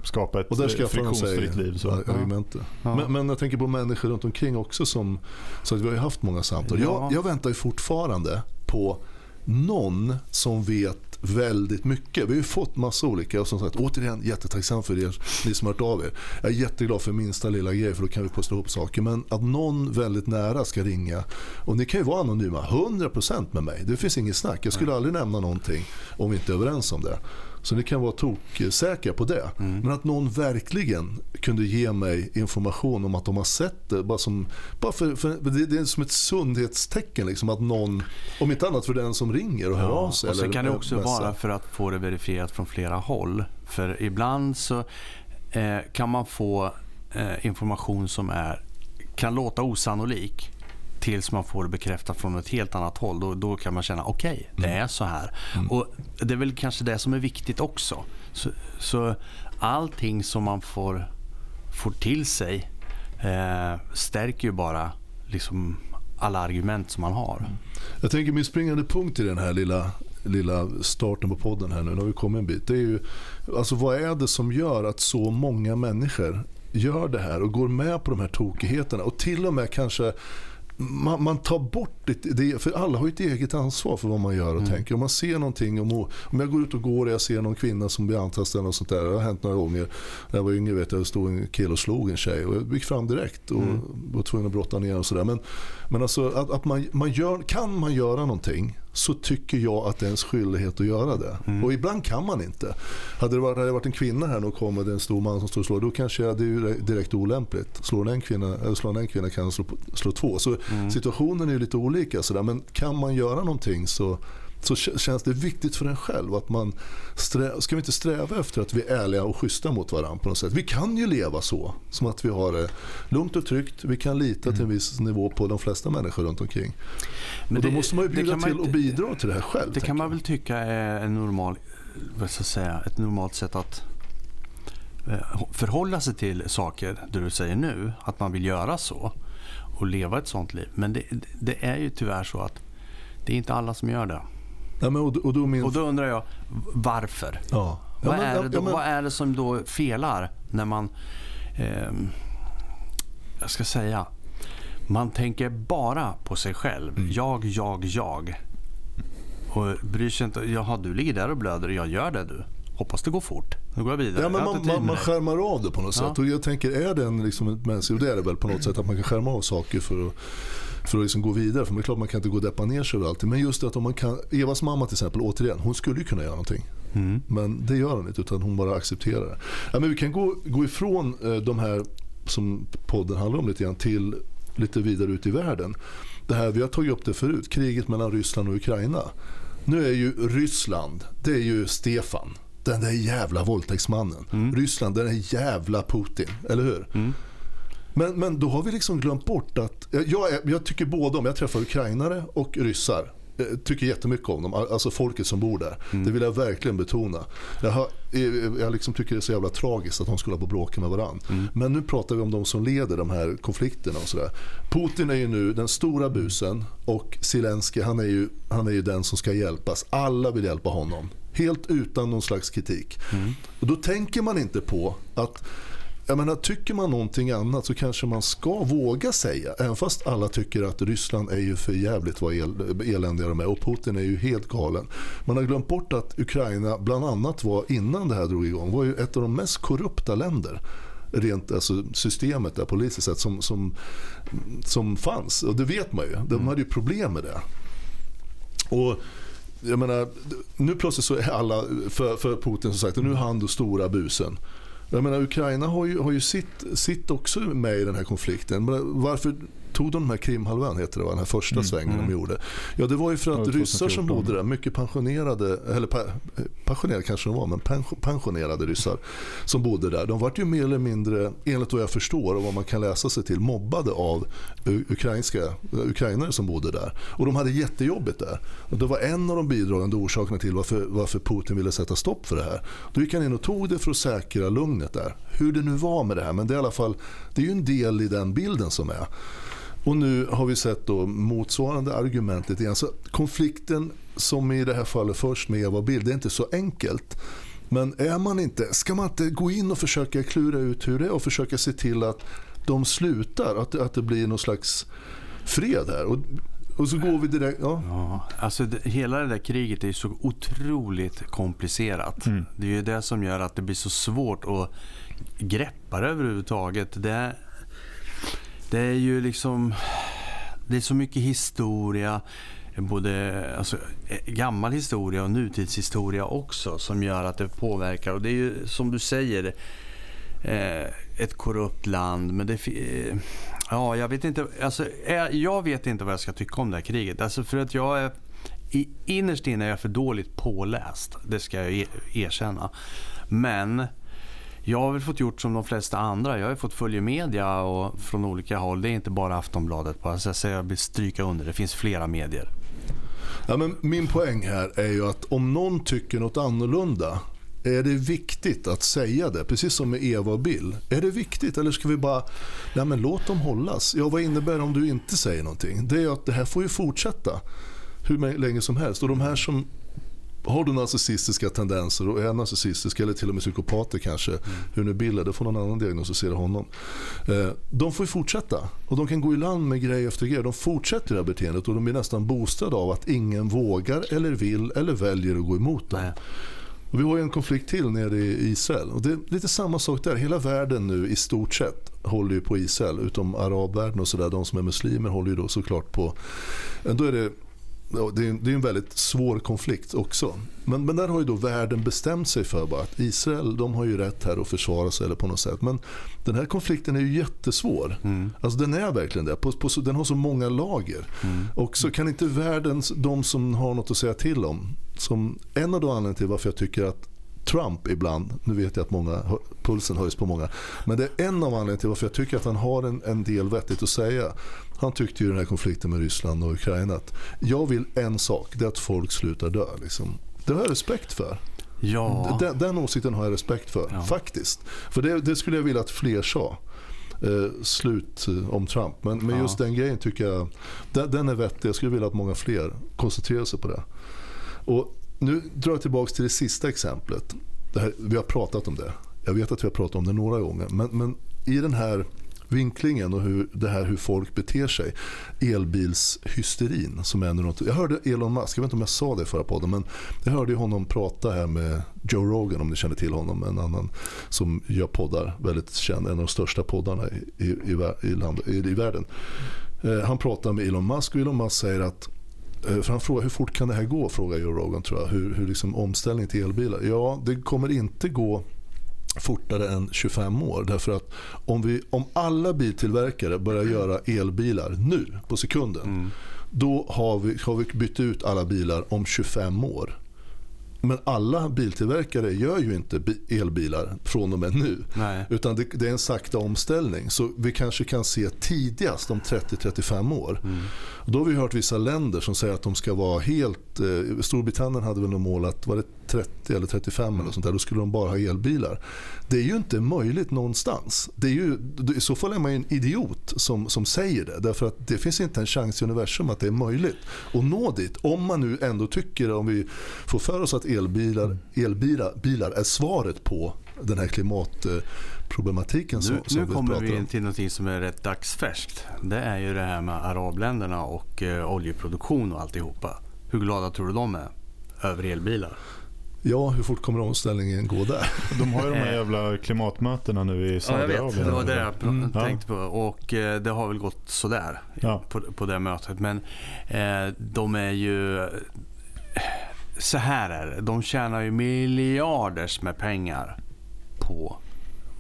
Skapa ett friktionsfritt liv. Argumentet. Ja. Men, men jag tänker på människor runt omkring också som, så att vi har ju haft många samtal. Ja. Jag, jag väntar ju fortfarande på någon som vet väldigt mycket. Vi har ju fått massa olika och som sagt återigen jättetacksam för er, ni som har hört av er. Jag är jätteglad för minsta lilla grej för då kan vi pussla ihop saker. Men att någon väldigt nära ska ringa och ni kan ju vara anonyma 100% med mig. Det finns inget snack. Jag skulle aldrig nämna någonting om vi inte är överens om det. Så ni kan vara toksäkra på det. Men att någon verkligen kunde ge mig information om att de har sett det. Bara, som, bara för, för det, det är som ett sundhetstecken. Liksom, att någon, om inte annat för den som ringer och hör av sig. och sen kan det också messar. vara för att få det verifierat från flera håll. För ibland så eh, kan man få eh, information som är, kan låta osannolik tills man får det bekräftat från ett helt annat håll. Då, då kan man känna okej, det är så här. Och Det är väl kanske det som är viktigt också. Så, så allting som man får, får till sig eh, stärker ju bara liksom alla argument som man har. Jag tänker min springande punkt i den här lilla, lilla starten på podden här nu, nu har vi kommit en bit. Det är ju, alltså vad är det som gör att så många människor gör det här och går med på de här tokigheterna och till och med kanske man, man tar bort det, det, för alla har ett eget ansvar för vad man gör och Mm. tänker. Om man ser någonting, om, om jag går ut och går och jag ser någon kvinna som blir antastad och sånt där. Det har hänt några gånger. När jag var yngre vet jag, stod en kille och slog en tjej och jag gick fram direkt och Mm. var tvungen att brotta ner och sådär. Men, men alltså att, att man, man gör, kan man göra någonting så tycker jag att det är ens skyldighet att göra det. Mm. Och ibland kan man inte. Hade det varit, hade det varit en kvinna här och kom med en stor man som står och slår, då kanske det är direkt olämpligt. Slår en kvinna, eller slår en kvinna kan han slå, slå två. Så Mm. situationen är ju lite olika. Sådär. Men kan man göra någonting så, så känns det viktigt för en själv. Att man strä, ska vi inte sträva efter att vi är ärliga och schyssta mot varandra på något sätt? Vi kan ju leva så. Som att vi har det lugnt och tryggt. Vi kan lita till en viss nivå på de flesta människor runt omkring. Men och då det- måste man ju bjuda man till och bidra till det här själv. Det kan man väl tycka är en normal, vad ska jag säga, ett normalt sätt att eh, förhålla sig till saker, det du säger nu, att man vill göra så och leva ett sånt liv. Men det, det är ju tyvärr så att det är inte alla som gör det. Ja, men, och, och då min... Och då undrar jag, varför? ja. Ja, Vad, men- är ja, det då, ja, men- vad är det som då felar när man, ehm, jag ska säga, man tänker bara på sig själv. Mm. Jag, jag, jag. Och bryr sig inte. Jaha, du ligger där och blöder. Jag gör det du. Hoppas det går fort. Nu går jag vidare. Ja, men Jag man, man, man skärmar av det på något Ja. sätt. Och jag tänker, är det en liksom ett mänskligt, och det är det väl på något sätt, att man kan skärma av saker för att, för att liksom gå vidare. För det är klart man kan inte gå och deppa ner sig över allting. Men just att om man kan, Evas mamma till exempel, återigen, hon skulle ju kunna göra någonting. Mm. Men det gör hon inte, utan hon bara accepterar det. Ja, men vi kan gå, gå ifrån eh, de här som podden handlar om lite grann till lite vidare ut i världen. Det här, vi har tagit upp det förut, kriget mellan Ryssland och Ukraina. Nu är ju Ryssland, det är ju Stefan. Den där jävla våldtäktsmannen. Ryssland, den är jävla Putin. Eller hur? Mm. Men, men då har vi liksom glömt bort att, jag, är, jag tycker båda om, jag träffar ukrainare och ryssar. Jag tycker jättemycket om dem, alltså folket som bor där. Det vill jag verkligen betona. Jag, har, jag liksom tycker det är så jävla tragiskt att de skulle ha på bråka med varandra. Men nu pratar vi om de som leder de här konflikterna och sådär. Putin är ju nu den stora busen och Zelensky han är, ju, han är ju den som ska hjälpas. Alla vill hjälpa honom. Helt utan någon slags kritik. Och då tänker man inte på att jag menar, tycker man någonting annat så kanske man ska våga säga. Även fast alla tycker att Ryssland är ju för jävligt vad el, eländiga de är och Putin är ju helt galen. Man har glömt bort att Ukraina bland annat var innan det här drog igång var ju ett av de mest korrupta länder rent alltså systemet där politiskt sett som, som, som fanns. Och det vet man ju. De hade ju problem med det. Och jag menar, nu plötsligt så är alla för, för Putin som sagt, och nu är han då stora busen. Jag menar, Ukraina har ju, har ju sitt, sitt också med i den här konflikten. Men varför tog de den här Krimhalvön, heter det va? Den här första svängen de gjorde. Ja, det var ju för Ja, att 2014. ryssar som bodde där, mycket pensionerade, eller pa, pensionerade kanske de var, men pension- pensionerade ryssar som bodde där. De var ju mer eller mindre, enligt vad jag förstår och vad man kan läsa sig till, mobbade av ukrainska, ukrainare som bodde där. Och de hade jättejobbigt där. Och det var en av de bidragande orsakerna till varför, varför Putin ville sätta stopp för det här. Då gick han in och tog det för att säkra lugnet där. Hur det nu var med det här, men det är i alla fall, det är ju en del i den bilden som är. Och nu har vi sett då motsvarande argument lite grann. Så konflikten som i det här fallet först med Eva och Bill, det är inte så enkelt. Men är man inte, ska man inte gå in och försöka klura ut hur det är och försöka se till att de slutar, att, det- att det blir någon slags fred här. Och, och så går vi direkt, ja. Ja, alltså det, hela det där kriget är så otroligt komplicerat. Mm. Det är ju det som gör att det blir så svårt att greppa det överhuvudtaget. Det, det är ju liksom... Det är så mycket historia, både alltså, gammal historia och nutidshistoria också, som gör att det påverkar. Och det är ju som du säger, eh, ett korrupt land. Men det, eh, ja, jag vet inte. Alltså, eh, jag vet inte vad jag ska tycka om det här kriget. Alltså för att jag är, i, innerst inne är jag för dåligt påläst. Det ska jag e-, erkänna. Men jag har väl fått gjort som de flesta andra. Jag har fått följa media och från olika håll. Det är inte bara Aftonbladet. Bara. Så jag säger, jag vill stryka under. Det finns flera medier. Ja, men min poäng här är ju att om någon tycker något annorlunda är det viktigt att säga det? Precis som med Eva och Bill. Är det viktigt eller ska vi bara nej men låt dem hållas? Ja, vad innebär det om du inte säger någonting? Det är att det här får ju fortsätta hur länge som helst. Och de här som har du narcissistiska tendenser och är narcissistisk eller till och med psykopater kanske, mm. hur nu Bill är, får någon annan diagnostisera honom. Eh, de får ju fortsätta och de kan gå i land med grej efter grej. De fortsätter det här beteendet och de blir nästan boostade av att ingen vågar eller vill eller väljer att gå emot dem. Nej. Och vi har en konflikt till nere i Israel. Och det är lite samma sak där. Hela världen nu i stort sett håller ju på Israel. Utom arabvärlden och sådär. De som är muslimer håller ju då såklart på. Då är det det är, det är en väldigt svår konflikt också. Men, men där har ju då världen bestämt sig för bara att Israel de har ju rätt här att försvara sig eller på något sätt. Men den här konflikten är ju jättesvår. Mm. Alltså den är verkligen det. På, på, den har så många lager. Mm. Och så kan inte världen, de som har något att säga till om. Som en av de anledningarna till varför jag tycker att Trump ibland, nu vet jag att många, pulsen höjs på många, men det är en av anledningarna till varför jag tycker att han har en, en del vettigt att säga. Han tyckte ju den här konflikten med Ryssland och Ukraina att jag vill en sak, det är att folk slutar dö. Liksom. Det har jag respekt för. Ja. Den, den åsikten har jag respekt för, ja. faktiskt. För det, det, skulle jag vilja att fler sa. Eh, slut eh, om Trump. Men, men ja. just den grejen tycker jag, den, den är vettig. Jag skulle vilja att många fler koncentrerar sig på det. Och nu drar jag tillbaka till det sista exemplet. Det här, vi har pratat om det. Jag vet att vi har pratat om det några gånger. Men, men i den här vinklingen och hur, det här hur folk beter sig. Elbilshysterin som är något. Jag hörde Elon Musk, jag vet inte om jag sa det i förra podden, men jag hörde honom prata här med Joe Rogan om ni känner till honom. En annan som gör poddar, väldigt känd, en av de största poddarna i, i, i, land, i, i världen. Eh, han pratar med Elon Musk och Elon Musk säger att för han frågar hur fort kan det här gå, frågar Joe Rogan tror jag. Hur, hur liksom omställning till elbilar. Ja, det kommer inte gå fortare än 25 år. Därför att om, vi, om alla biltillverkare börjar göra elbilar nu på sekunden. Mm. Då har vi, har vi bytt ut alla bilar om 25 år. Men alla biltillverkare gör ju inte elbilar från och med nu. Nej. Utan det, det, är en sakta omställning. Så vi kanske kan se tidigast om 30-35 år. Mm. Då har vi hört vissa länder som säger att de ska vara helt... Eh, Storbritannien hade väl något mål att var det 30 eller 35 eller sånt där, då skulle de bara ha elbilar. Det är ju inte möjligt någonstans. Det är ju, I så fall är man ju en idiot som, som säger det. Därför att det finns inte en chans i universum att det är möjligt att nå dit. Om man nu ändå tycker, om vi får för oss att elbilar, elbilar bilar är svaret på den här klimatproblematiken som, nu, som nu vi kommer vi in till något som är rätt dagsfärskt. Det är ju det här med arabländerna och eh, oljeproduktion och alltihopa. Hur glada tror du de är över elbilar? Ja, hur fort kommer omställningen gå där? De har ju de här jävla klimatmötena nu i Saudiarabien. Ja, jag vet. Det var det jag mm. tänkte på. Och eh, det har väl gått sådär ja. på, på det mötet. Men eh, de är ju... Så här är det. De tjänar ju miljarders med pengar på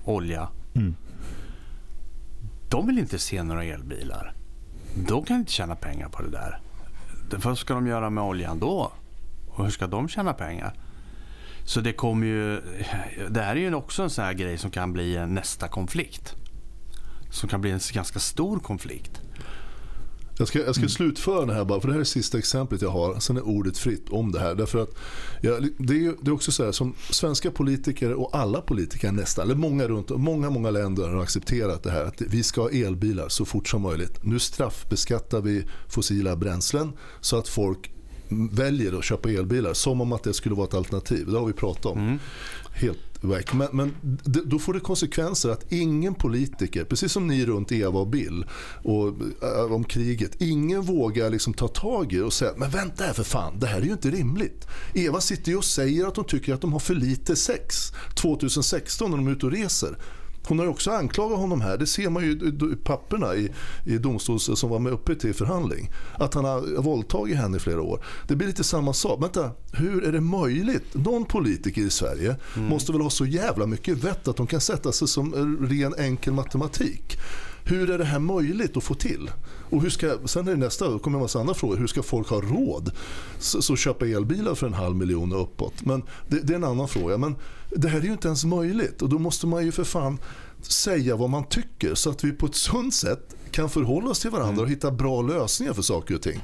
olja. Mm. De vill inte se några elbilar. De kan inte tjäna pengar på det där. Vad ska de göra med oljan då? Och hur ska de tjäna pengar? Så det kommer ju... (laughs) Det här är ju också en sån här grej som kan bli nästa konflikt. Som kan bli en ganska stor konflikt. Jag ska, jag ska mm. slutföra det här bara, för det här är sista exemplet jag har. Sen är ordet fritt om det här. Därför att, ja, det, är, det är också så här, som svenska politiker och alla politiker nästan, eller många runt många, många länder har accepterat det här att vi ska ha elbilar så fort som möjligt. Nu straffbeskattar vi fossila bränslen så att folk väljer att köpa elbilar som om att det skulle vara ett alternativ. Det har vi pratat om. Mm. Helt väck. Men, men då får det konsekvenser att ingen politiker, precis som ni runt Eva och Bill och äh, om kriget, ingen vågar liksom ta tag i det och säga men vänta här för fan, det här är ju inte rimligt. Eva sitter ju och säger att hon tycker att de har för lite sex 2016 när de är ute och reser. Hon har också anklagat honom här, det ser man ju i papperna i, i domstols som var med uppe till förhandling. Att han har våldtagit henne i flera år. Det blir lite samma sak. Vänta, hur är det möjligt? Någon politiker i Sverige mm. måste väl ha så jävla mycket vett att de kan sätta sig som ren enkel matematik. Hur är det här möjligt att få till? Och hur ska, sen är det nästa, då kommer en massa andra frågor. Hur ska folk ha råd så, så köpa elbilar för en halv miljon och uppåt? Men det, det, är en annan fråga. Men det här är ju inte ens möjligt och då måste man ju för fan säga vad man tycker så att vi på ett sunt sätt kan förhålla oss till varandra mm. och hitta bra lösningar för saker och ting.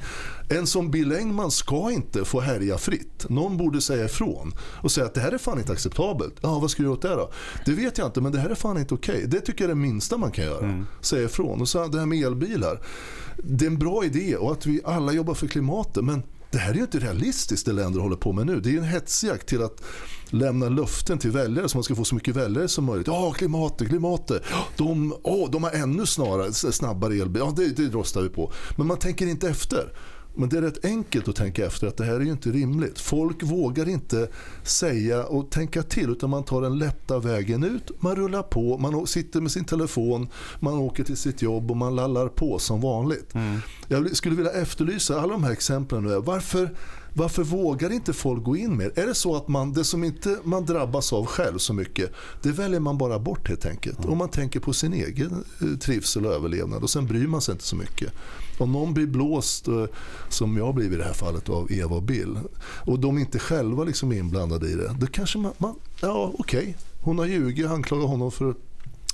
En som Bill Engman ska inte få härja fritt. Någon borde säga ifrån och säga att det här är fan inte acceptabelt. Ja, vad ska du göra åt det då? Det vet jag inte, men det här är fan inte okej. Okay. Det tycker jag är det minsta man kan göra. Mm. Säga ifrån. Och så det här med elbilar. Det är en bra idé och att vi alla jobbar för klimatet, men det här är ju inte realistiskt det länder håller på med nu. Det är ju en hetsjakt till att lämna löften till väljare så man ska få så mycket väljare som möjligt. Ja, klimatet, klimatet. De, oh, de har ännu snarare, snabbare elbil. Ja, det, det rostar vi på. Men man tänker inte efter. Men det är rätt enkelt att tänka efter att det här är ju inte rimligt. Folk vågar inte säga och tänka till utan man tar den lätta vägen ut. Man rullar på, man sitter med sin telefon, man åker till sitt jobb och man lallar på som vanligt. Mm. Jag skulle vilja efterlysa alla de här exemplen nu. Varför varför vågar inte folk gå in mer? Är det så att man, det som inte man drabbas av själv så mycket, det väljer man bara bort helt enkelt. Mm. Och man tänker på sin egen eh, trivsel och överlevnad och sen bryr man sig inte så mycket. Om någon blir blåst, eh, som jag blivit i det här fallet av Eva och Bill, och de inte själva liksom är inblandade i det, då kanske man, man ja okej, okay. hon har ljugit, anklagar honom för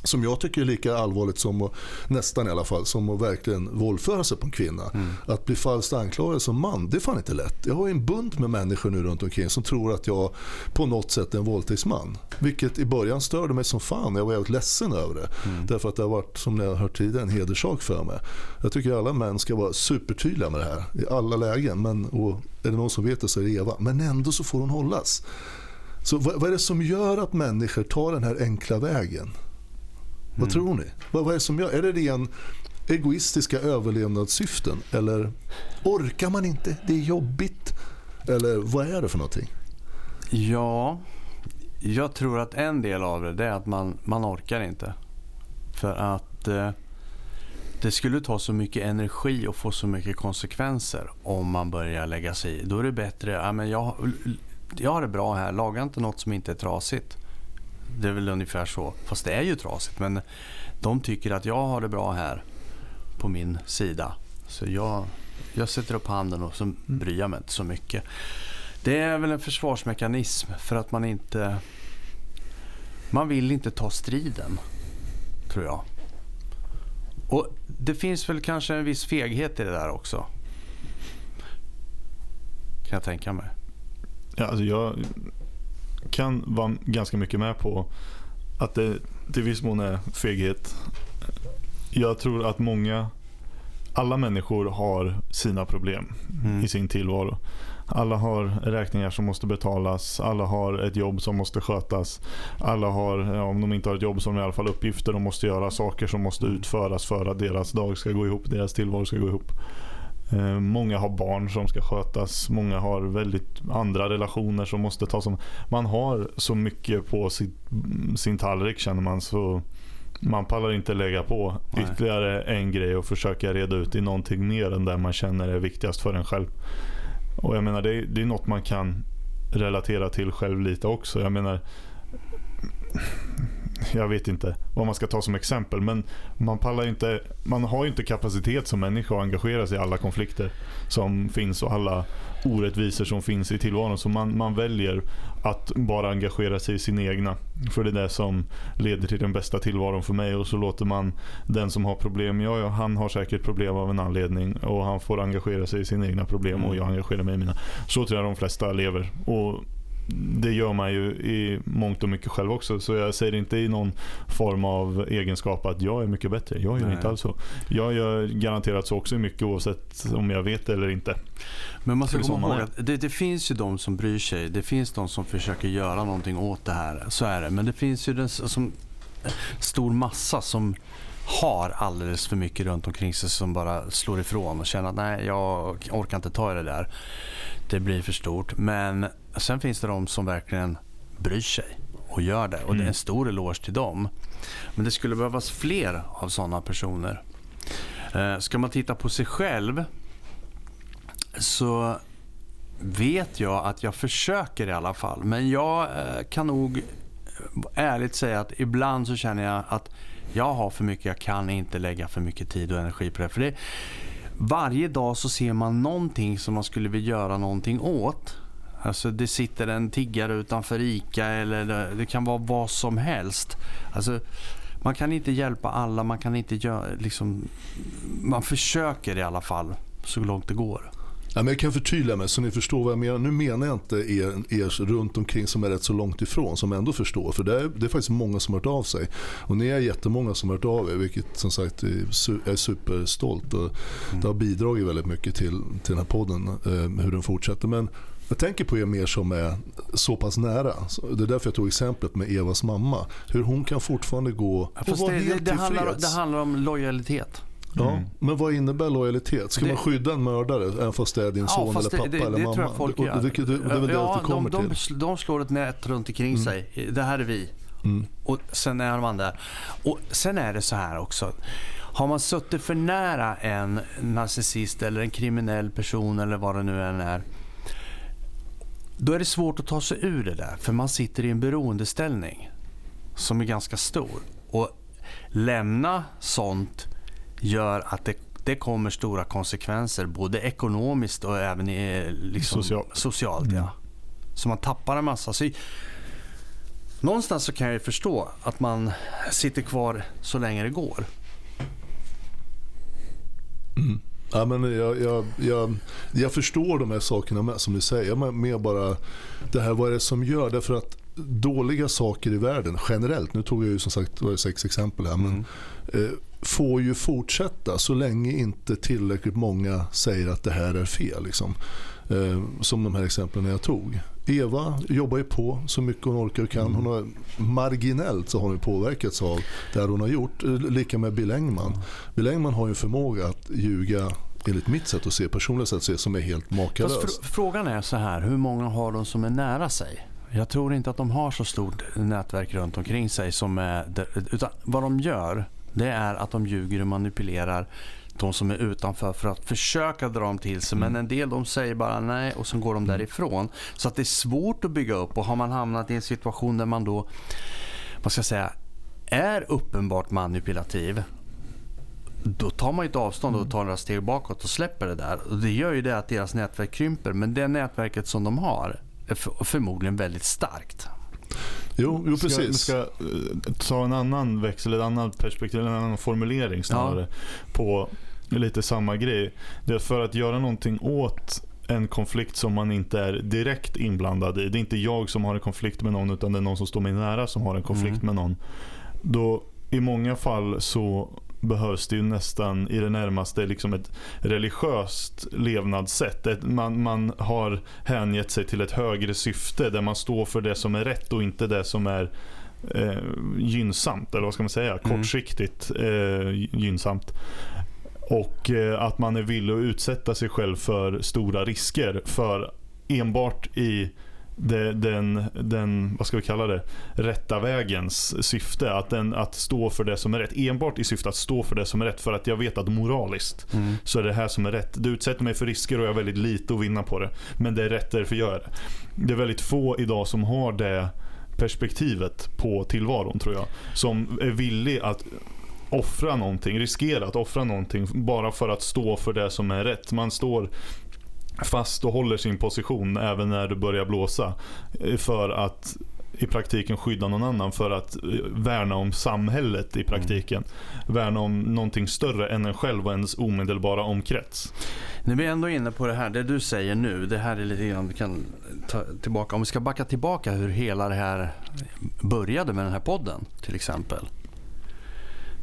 som jag tycker är lika allvarligt som, att, nästan i alla fall, som att verkligen våldföra sig på en kvinna. Mm. Att bli falskt anklagad som man, det är fan inte lätt. Jag har en bunt med människor nu runt omkring som tror att jag på något sätt är en våldtäktsman. Vilket i början störde mig som fan. Jag var jävligt ledsen över det. Mm. Därför att det har varit, som ni har hört tidigare, en hederssak för mig. Jag tycker alla män ska vara supertydliga med det här i alla lägen. Men, och är det någon som vet det så är det Eva. Men ändå så får hon hållas. Så vad, vad är det som gör att människor tar den här enkla vägen? Vad mm. tror ni? Vad, vad är det som gör? Är det ren egoistiska överlevnadssyften? Eller orkar man inte? Det är jobbigt? Eller vad är det för någonting? Ja, jag tror att en del av det är att man, man orkar inte. För att eh, det skulle ta så mycket energi och få så mycket konsekvenser om man börjar lägga sig i. Då är det bättre, ja, men jag, jag har det bra här, laga inte något som inte är trasigt. Det är väl ungefär så. Fast det är ju trasigt. Men de tycker att jag har det bra här på min sida. Så jag, jag sätter upp handen och så bryr jag mig inte så mycket. Det är väl en försvarsmekanism för att man inte... Man vill inte ta striden, tror jag. Och Det finns väl kanske en viss feghet i det där också. Kan jag tänka mig. Ja, alltså jag, kan vara ganska mycket med på att det till viss mån är feghet. Jag tror att många, alla människor har sina problem mm. i sin tillvaro. Alla har räkningar som måste betalas, alla har ett jobb som måste skötas. Alla har, ja, om de inte har ett jobb, som i alla fall uppgifter de måste göra, saker som måste utföras för att deras dag ska gå ihop, deras tillvaro ska gå ihop. Eh, många har barn som ska skötas. Många har väldigt andra relationer som måste tas om. Man har så mycket på sin, sin tallrik känner man så man pallar inte lägga på Nej. ytterligare en grej och försöka reda ut i någonting mer än det man känner är viktigast för en själv. Och jag menar det är, det är något man kan relatera till själv lite också. Jag menar (laughs) jag vet inte vad man ska ta som exempel. Men man, pallar inte, man har inte kapacitet som människa att engagera sig i alla konflikter som finns och alla orättvisor som finns i tillvaron. Så man, man väljer att bara engagera sig i sin egna. För det är det som leder till den bästa tillvaron för mig. Och så låter man den som har problem, ja, ja han har säkert problem av en anledning. Och han får engagera sig i sina egna problem och jag engagerar mig i mina. Så tror jag de flesta lever. Och det gör man ju i mångt och mycket själv också. Så jag säger inte i någon form av egenskap att jag är mycket bättre. Jag gör Nej. inte alls så. Jag gör garanterat så också mycket oavsett om jag vet det eller inte. Men man ska komma ihåg att det, det, finns ju de som bryr sig. Det finns de som försöker göra någonting åt det här. Så är det. Men det finns ju en som, stor massa som har alldeles för mycket runt omkring sig som bara slår ifrån och känner att nej, jag orkar inte ta i det där. Det blir för stort. Men sen finns det de som verkligen bryr sig och gör det. Och det är en mm. stor eloge till dem. Men det skulle behövas fler av sådana personer. Eh, ska man titta på sig själv så vet jag att jag försöker i alla fall. Men jag eh, kan nog ärligt säga att ibland så känner jag att jag har för mycket, jag kan inte lägga för mycket tid och energi på det. För det, varje dag så ser man någonting som man skulle vilja göra någonting åt. Alltså det sitter en tiggare utanför ICA eller det, det kan vara vad som helst. Alltså, man kan inte hjälpa alla, man kan inte göra, liksom, man försöker i alla fall så långt det går. Ja, men jag kan förtydliga mig så ni förstår vad jag menar. Nu menar jag inte er, er runt omkring som är rätt så långt ifrån som ändå förstår. För det är, det är faktiskt många som har hört av sig. Och ni är jättemånga som har hört av er vilket som sagt är, superstolt. Och. Det har bidragit väldigt mycket till, till den här podden, eh, hur den fortsätter. Men jag tänker på er mer som är så pass nära. Det är därför jag tog exemplet med Evas mamma. Hur hon kan fortfarande gå och Fast vara det, det, helt det, handlar, det handlar om lojalitet. Ja, Mm. men vad innebär lojalitet? Ska Det- man skydda en mördare även fast det är din son eller pappa det, det, eller det mamma? tror jag folk gör. det, det, det, är väl ja, kommer de, de, till. de slår ett nät runt omkring Mm. sig. Det här är vi. Mm. Och sen är man där. Och sen är det så här också. Har man suttit för nära en narcissist eller en kriminell person eller vad det nu än är. Då är det svårt att ta sig ur det där. För man sitter i en beroendeställning. Som är ganska stor. Och lämna sånt gör att det, det kommer stora konsekvenser. Både ekonomiskt och även i, liksom, Social. socialt. Mm. Ja. Så man tappar en massa. Så Någonstans så kan jag förstå att man sitter kvar så länge det går. Mm. Ja, men jag, jag, jag, jag förstår de här sakerna med, som du säger. Men mer bara det här vad är det som gör. Därför att dåliga saker i världen generellt, nu tog jag ju som sagt var sex exempel här. Men, Mm. får ju fortsätta så länge inte tillräckligt många säger att det här är fel. Liksom. Eh, som de här exemplen jag tog. Eva jobbar ju på så mycket hon orkar och kan. Hon har, marginellt så har hon påverkats av det här hon har gjort. Eh, Lika med Bill Engman. Bill Engman har ju en förmåga att ljuga enligt mitt sätt att se, personligt sätt att se, som är helt makalös. Fast fr- frågan är så här, hur många har de som är nära sig? Jag tror inte att de har så stort nätverk runt omkring sig. som är, utan Vad de gör, det är att de ljuger och manipulerar de som är utanför för att försöka dra dem till sig. Men en del de säger bara nej och så går de därifrån. Så att det är svårt att bygga upp och har man hamnat i en situation där man då, vad ska jag säga, är uppenbart manipulativ då tar man ett avstånd och tar några steg bakåt och släpper det där. Och det gör ju det att deras nätverk krymper. Men det nätverket som de har förmodligen väldigt starkt. Jo, jo Ska, precis. ska eh, ta en annan växel, ett annat perspektiv, en annan formulering snarare på lite samma grej. Det är för att göra någonting åt en konflikt som man inte är direkt inblandad i. Det är inte jag som har en konflikt med någon utan det är någon som står mig nära som har en konflikt Mm. med någon. Då i många fall så behövs det ju nästan i det närmaste liksom ett religiöst levnadssätt. Ett, man, man har hängett sig till ett högre syfte där man står för det som är rätt och inte det som är eh, gynnsamt. Eller vad ska man säga? Mm. Kortsiktigt eh, gynnsamt. Och eh, att man är villig att utsätta sig själv för stora risker för enbart i den, den, vad ska vi kalla det, rätta vägens syfte. Att, den, att stå för det som är rätt. Enbart i syfte att stå för det som är rätt. För att jag vet att moraliskt Mm. så är det här som är rätt. Det utsätter mig för risker och jag har väldigt lite att vinna på det. Men det är rätt därför jag gör det. Det är väldigt få idag som har det perspektivet på tillvaron tror jag. Som är villig att offra någonting, riskera att offra någonting bara för att stå för det som är rätt. Man står fast och håller sin position även när det börjar blåsa. eh, För att i praktiken skydda någon annan. För att eh, värna om samhället i praktiken. Värna om någonting större än en själv och ens omedelbara omkrets. Nu är vi ändå inne på det här, det du säger nu. Det här är lite grann, vi kan ta tillbaka. Om vi ska backa tillbaka hur hela det här började med den här podden till exempel.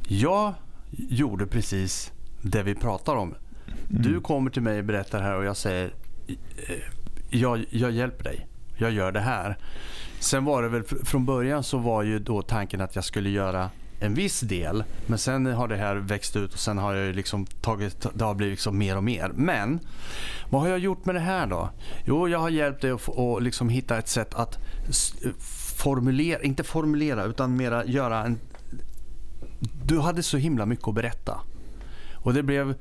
Jag gjorde precis det vi pratar om. Mm. Du kommer till mig och berättar här och jag säger eh, jag, jag hjälper dig. Jag gör det här. Sen var det väl från början så var ju då tanken att jag skulle göra en viss del. Men sen har det här växt ut och sen har jag liksom tagit, det har blivit liksom mer och mer. Men vad har jag gjort med det här då? Jo, jag har hjälpt dig att att liksom hitta ett sätt att formulera, inte formulera utan mera göra en... Du hade så himla mycket att berätta. Och det blev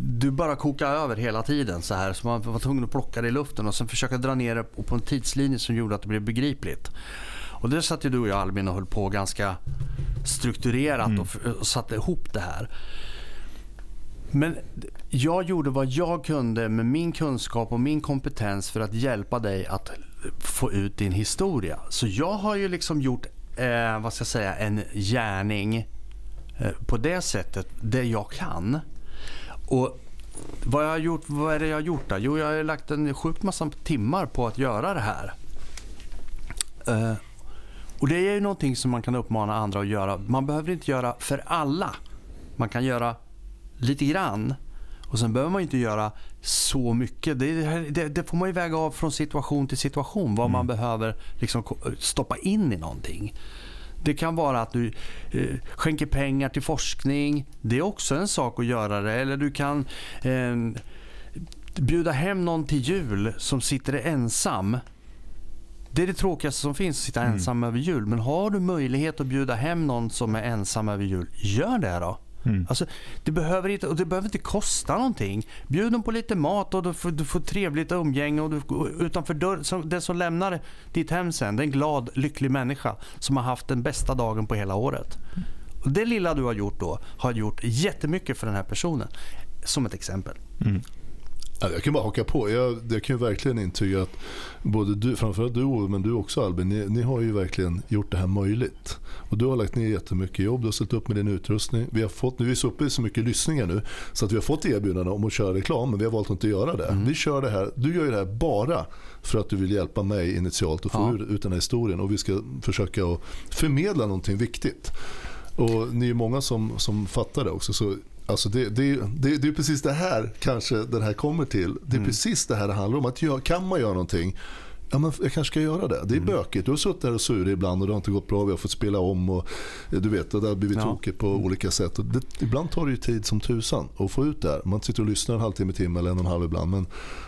du bara kokade över hela tiden så här så man var tvungen att plocka det i luften och sen försöka dra ner det på en tidslinje som gjorde att det blev begripligt. Och det satt ju du och jag Albin och höll på ganska strukturerat Mm. och, och satte ihop det här. Men jag gjorde vad jag kunde med min kunskap och min kompetens för att hjälpa dig att få ut din historia. Så jag har ju liksom gjort, eh, vad ska jag säga, en gärning eh, på det sättet, det jag kan. Och vad, jag har gjort, vad är det jag har gjort då? Jo, jag har lagt en sjukt massa timmar på att göra det här. Eh, och Det är ju någonting som man kan uppmana andra att göra. Man behöver inte göra för alla. Man kan göra lite grann. Och Sen behöver man inte göra så mycket. Det, det, det får man ju väga av från situation till situation. Vad man behöver liksom stoppa in i någonting. Det kan vara att du eh, skänker pengar till forskning. Det är också en sak att göra det. Eller du kan eh, bjuda hem någon till jul som sitter ensam. Det är det tråkigaste som finns, att sitta Mm. ensam över jul. Men har du möjlighet att bjuda hem någon som är ensam över jul, gör det då. Mm. Alltså, det, behöver inte, och det behöver inte kosta någonting. Bjud dem på lite mat och du får, du får trevligt umgänge. Och du, utanför dörren, som, den som lämnar ditt hem sen, det är en glad, lycklig människa som har haft den bästa dagen på hela året. Och det lilla du har gjort då har gjort jättemycket för den här personen. Som ett exempel. Mm. Ja, Jag kan bara haka på. Jag, jag kan ju verkligen intyga att både du, framförallt du Ove, men du också Albin, ni, ni har ju verkligen gjort det här möjligt. Och du har lagt ner jättemycket jobb, du har ställt upp med din utrustning. Vi har fått, nu är vi så uppe i så mycket lyssningar nu så att vi har fått erbjudanden om att köra reklam men vi har valt att inte göra det. Vi kör det här, du gör ju det här bara för att du vill hjälpa mig initialt att få Ja. ut den här historien och vi ska försöka att förmedla någonting viktigt. Och ni är många som, som fattar det också. Så Alltså det, det, det, det är precis det här kanske den här kommer till. Det är Mm. precis det här det handlar om. Att gör, kan man göra någonting, ja men jag kanske ska göra det. Det är Mm. bökigt. Du har suttit där och surit ibland och det har inte gått bra. Vi har fått spela om och du vet, det har blivit Ja. tokigt på olika sätt. Det, ibland tar det ju tid som tusan att få ut det här. Man sitter och lyssnar en halvtimme, timme eller en och en halv ibland. Men,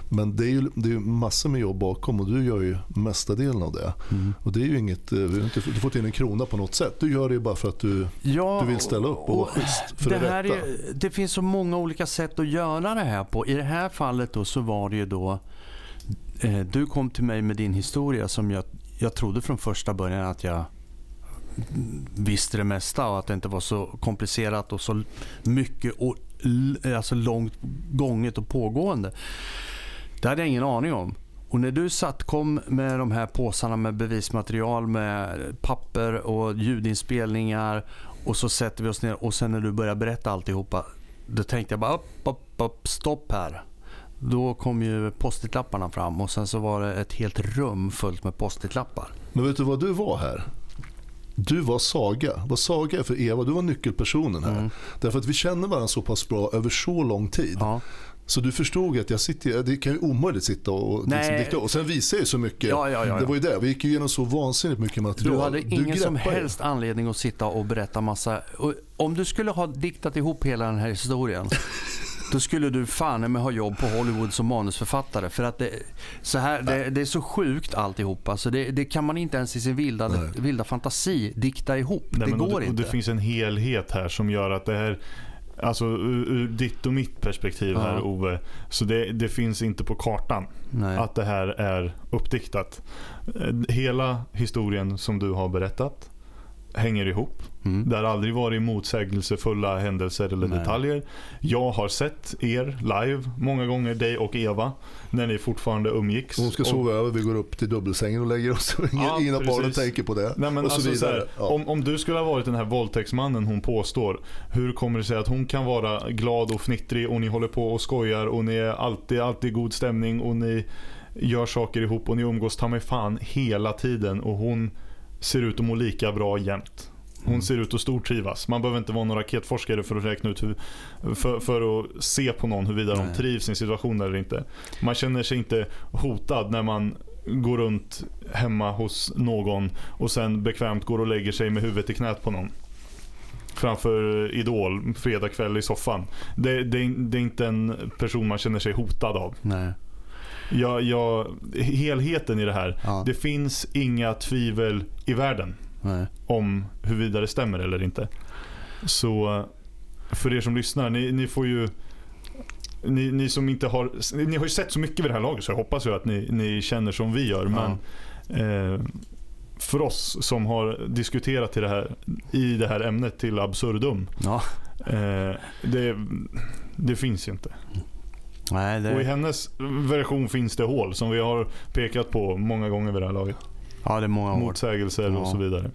men det är ju det är massor med jobb bakom och du gör ju mesta delen av det. Mm. Och det är ju inget, eh, vi har inte, du får inte in en krona på något sätt. Du gör det bara för att du, Ja, du vill ställa upp och vara schysst för det, det, här rätta. är, det finns så många olika sätt att göra det här på. I det här fallet då så var det ju då Eh, du kom till mig med din historia som jag, jag trodde från första början att jag visste det mesta och att det inte var så komplicerat och så mycket och alltså långt gånget och pågående. Det hade jag ingen aning om. Och när du satt, kom med de här påsarna med bevismaterial med papper och ljudinspelningar och så sätter vi oss ner och sen när du börjar berätta alltihopa då tänkte jag bara upp, upp, upp, stopp här. Då kom ju post-it-lapparna fram och sen så var det ett helt rum fullt med post-it-lappar. Men vet du vad du var här? Du var Saga. Vad Saga är för Eva, du var nyckelpersonen här. Mm. Därför att vi känner varandra så pass bra över så lång tid. Ja. Så du förstod att jag sitter, det kan ju omöjligt sitta och, liksom dikta. och sen visade jag ju så mycket. Ja, ja, ja. Det var ju det, vi gick ju igenom så vansinnigt mycket material. Du hade ingen som greppar ju. helst anledning att sitta och berätta massa. Om du skulle ha diktat ihop hela den här historien (laughs) då skulle du fan med ha jobb på Hollywood som manusförfattare. För att det, så här, det, det är så sjukt alltihopa. Så det, det kan man inte ens i sin vilda, Nej. vilda fantasi dikta ihop. Nej, det går det, inte. Det finns en helhet här som gör att det här Alltså ur, ur ditt och mitt perspektiv Ja. här Ove. Så det, det finns inte på kartan Nej. att det här är uppdiktat. Eh, Hela historien som du har berättat hänger ihop. Mm. Det har aldrig varit motsägelsefulla händelser eller Nej. detaljer. Jag har sett er live många gånger, dig och Eva, när ni fortfarande umgicks. Hon ska Och- sova över, vi går upp till dubbelsängen och lägger oss. Ja, av barnen tänker på det. Nej, men och så alltså, så här, om, om du skulle ha varit den här våldtäktsmannen hon påstår. Hur kommer det sig att hon kan vara glad och fnittrig och ni håller på och skojar och ni är alltid, alltid god stämning och ni gör saker ihop och ni umgås ta mig fan hela tiden och hon ser ut att må lika bra jämt. Hon Mm. ser ut att stortrivas. Man behöver inte vara någon raketforskare för att räkna ut hur, för, för att se på någon huruvida de trivs i sin situation eller inte. Man känner sig inte hotad när man går runt hemma hos någon och sen bekvämt går och lägger sig med huvudet i knät på någon. Framför Idol, fredag kväll i soffan. Det, det, är- det är inte en person man känner sig hotad av. Nej. Jag, jag, helheten i det här. Ja. Det finns inga tvivel i världen Nej. om huruvida det stämmer eller inte. Så för er som lyssnar, ni, ni får ju ni, ni som inte har Ni har ju sett så mycket vid det här laget så jag hoppas ju att ni, ni känner som vi gör. Men eh, för oss som har diskuterat det här, i det här ämnet till absurdum. Ja. Eh, det, det finns ju inte. Nej, Och i det, hennes version finns det hål som vi har pekat på många gånger vid det här laget. ja, det är många år. Motsägelser Ja. och så vidare.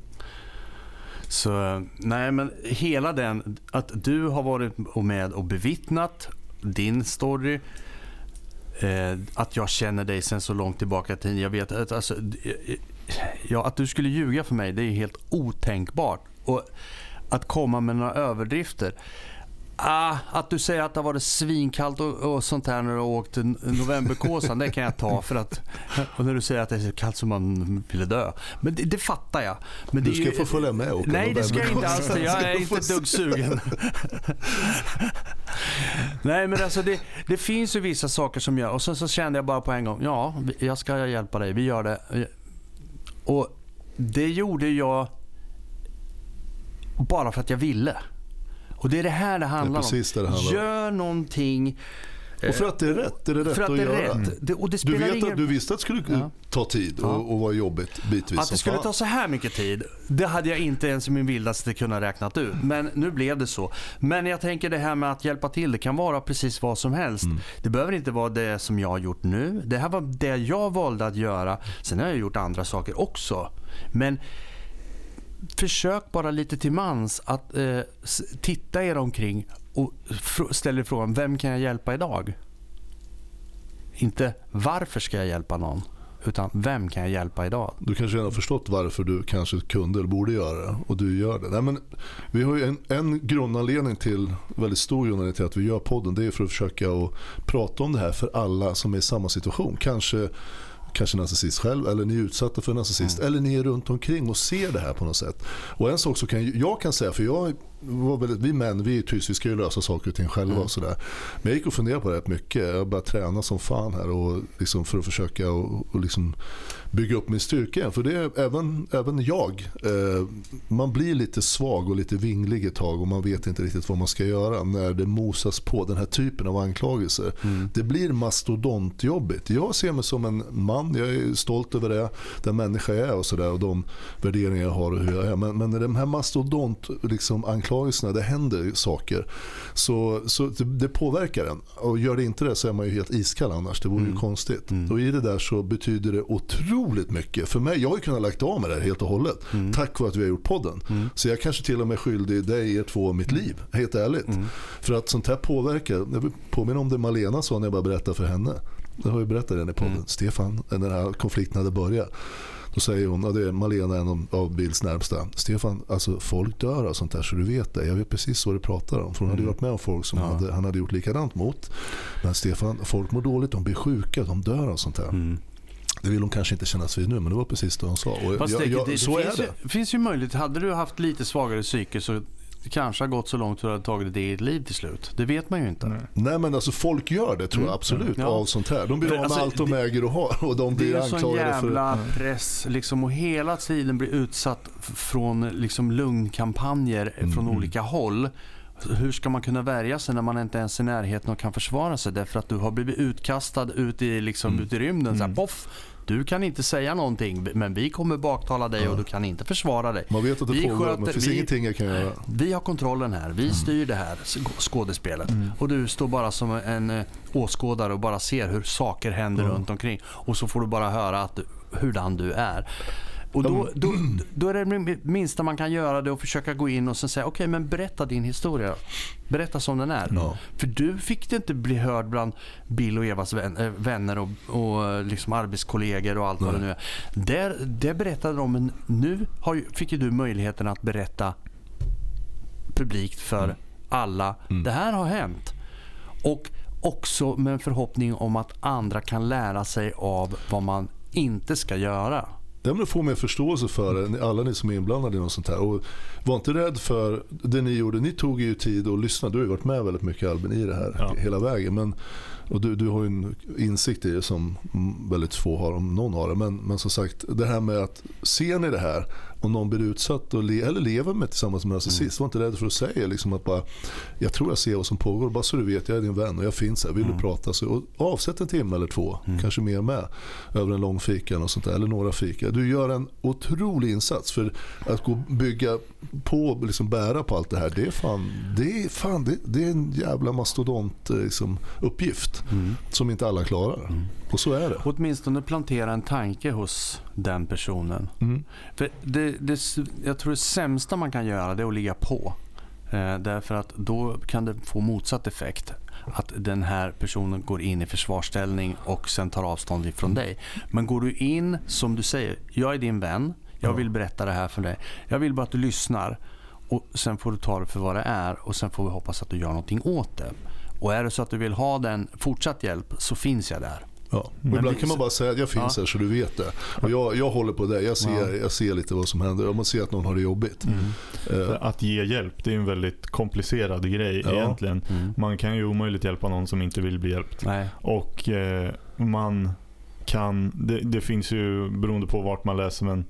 Så, nej men hela den, att du har varit med och bevittnat din story. Eh, att jag känner dig sen så långt tillbaka i tiden. Jag vet att, alltså, eh, ja, att du skulle ljuga för mig, det är helt otänkbart. Och att komma med några överdrifter. Ah, att du säger att det har varit svinkallt och, och sånt här när du har åkt novemberkåsan, det kan jag ta. för att Och när du säger att det är så kallt som man ville dö. Men det, det fattar jag. Men du ska ju, få följa med och åka Nej, det ska jag inte alls. Jag är inte ett dugg sugen. nej, men alltså det, det finns ju vissa saker som gör... Och sen så kände jag bara på en gång, ja, jag ska hjälpa dig. Vi gör det. Och det gjorde jag bara för att jag ville. Och det är det här det handlar det om. Det handlar Gör någonting. Och för att det är rätt. Det är det rätt för att, att det är göra. rätt. Det, och det Du, vet ingen... att, du visste att det skulle Ja. ta tid och, och vara jobbigt bitvis Att det skulle fan. ta så här mycket tid, det hade jag inte ens i min vildaste kunnat räknat ut. Men nu blev det så. Men jag tänker det här med att hjälpa till, det kan vara precis vad som helst. Mm. Det behöver inte vara det som jag har gjort nu. Det här var det jag valde att göra. Sen har jag gjort andra saker också. Men försök bara lite till mans att eh, titta er omkring och fr- ställ er frågan, vem kan jag hjälpa idag? Inte varför ska jag hjälpa någon? Utan vem kan jag hjälpa idag? Du kanske redan har förstått varför du kanske kunde eller borde göra det och du gör det. Nej, men vi har ju en, en grundanledning till, väldigt stor grundanledning till att vi gör podden. Det är för att försöka att prata om det här för alla som är i samma situation. Kanske kanske narcissist själv eller ni är utsatta för narcissist eller ni är runt omkring och ser det här på något sätt. Och en sak kan ju- jag kan säga, för jag vi män vi är tyst, vi ska ju lösa saker och ting själva och sådär. Men jag gick och funderade på det rätt mycket. Jag började träna som fan här och liksom för att försöka och, och liksom bygga upp min styrka. För det är även, även jag. Eh, man blir lite svag och lite vinglig ett tag och man vet inte riktigt vad man ska göra när det mosas på den här typen av anklagelser. Det blir mastodontjobbigt. Jag ser mig som en man, jag är stolt över det, den människa jag är och sådär och de värderingar jag har och hur jag är. Men, men de här mastodont liksom, anklagelserna, det händer saker. Så, så det, det påverkar en. Och gör det inte det så är man ju helt iskall annars. Det vore ju konstigt. Och i det där så betyder det otroligt mycket. För mig, jag har ju kunnat lagt av med det här helt och hållet. Tack vare att vi har gjort podden. Så jag kanske till och med är skyldig dig er två mitt liv. Helt ärligt. För att sånt här påverkar. Jag vill påminna om det Malena sa när jag bara berättade för henne. Det har jag berättat redan i podden. Stefan, när den här konflikten hade börjat. Då säger hon, det är Malena, en av Bills närmsta. Stefan, alltså folk dör av sånt här så du vet det. Jag vet precis vad du pratar om. För hon hade ju varit med om folk som Ja. hade, han hade gjort likadant mot. Men Stefan, folk mår dåligt, de blir sjuka, de dör av sånt här. Mm. Det vill hon kanske inte kännas vid nu, men det var precis det hon sa. Och jag, det, jag, det, det, så finns är ju, det. finns ju möjlighet. Hade du haft lite svagare psyke så det kanske har gått så långt att du hade tagit det i ditt liv till slut. Det vet man ju inte. Nej. Nej men alltså folk gör det tror jag Mm. absolut Ja. av sånt här. De blir av med alltså, allt de det- äger och har och de Det är blir en sån anklagade för... jävla press liksom, och hela tiden blir utsatt från liksom, lugnkampanjer Mm, från mm. olika håll. Hur ska man kunna värja sig när man inte ens är i närheten och kan försvara sig därför att du har blivit utkastad ut i, liksom, Mm. ut i rymden. Så här, Mm. poff, du kan inte säga någonting men vi kommer baktala dig och du kan inte försvara dig. Man vet att det Vi pågår, men det finns vi- ingenting jag kan göra. Vi har kontrollen här. Mm. Vi styr det här sk- skådespelet. Och du står bara som en eh, åskådare och bara ser hur saker händer Ja. runt omkring. Och så får du bara höra att hurdan du är. Och då, då, då är det minsta man kan göra det att försöka gå in och sen säga okej men berätta din historia. Berätta som den är. Ja. För du fick det inte bli hörd bland Bill och Evas äh, vänner och, och eh, liksom arbetskollegor och allt vad det Nej. nu är. Där, det berättade de men nu har fick ju du möjligheten att berätta publikt för alla. Mm. Det här har hänt. Och också med en förhoppning om att andra kan lära sig av vad man inte ska göra. Ja, men får mer förståelse för det, alla ni som är inblandade i något sånt här. Och var inte rädd för det ni gjorde. Ni tog ju tid att lyssna. Du har ju varit med väldigt mycket Albin i det här Ja. hela vägen. Men, och du, du har ju en insikt i det som väldigt få har, om någon har det. Men, men som sagt, det här med att ser ni det här och någon blir utsatt och le, eller lever med tillsammans med narcissist. Var inte rädd för att säga liksom att bara, jag tror jag ser vad som pågår. Bara så du vet, jag är din vän och jag finns här. Vill du prata så och avsätt en timme eller två, kanske mer med, över en lång fika och sånt där, eller några fika. Du gör en otrolig insats för att gå bygga på liksom bära på allt det här. Det är fan, det är, fan, det, det är en jävla mastodont eh, liksom, uppgift som inte alla klarar. Och så är det. Åtminstone plantera en tanke hos den personen. Mm. För det, det, jag tror det sämsta man kan göra det är att ligga på. Eh, därför att då kan det få motsatt effekt. Att den här personen går in i försvarsställning och sen tar avstånd ifrån dig. Men går du in som du säger, jag är din vän, jag Ja. vill berätta det här för dig. Jag vill bara att du lyssnar och sen får du ta det för vad det är och sen får vi hoppas att du gör någonting åt det. Och är det så att du vill ha den fortsatt hjälp så finns jag där. Ja. Och Men ibland kan man bara säga att jag finns Ja. här så du vet det. Och jag, jag håller på det. Jag ser, Ja. jag ser lite vad som händer. Om man ser att någon har det jobbigt. Mm. Eh, Att ge hjälp, det är en väldigt komplicerad grej Ja. egentligen. Mm. Man kan ju omöjligt hjälpa någon som inte vill bli hjälpt. Nej. Och eh, man kan, det, det finns ju beroende på vart man läser men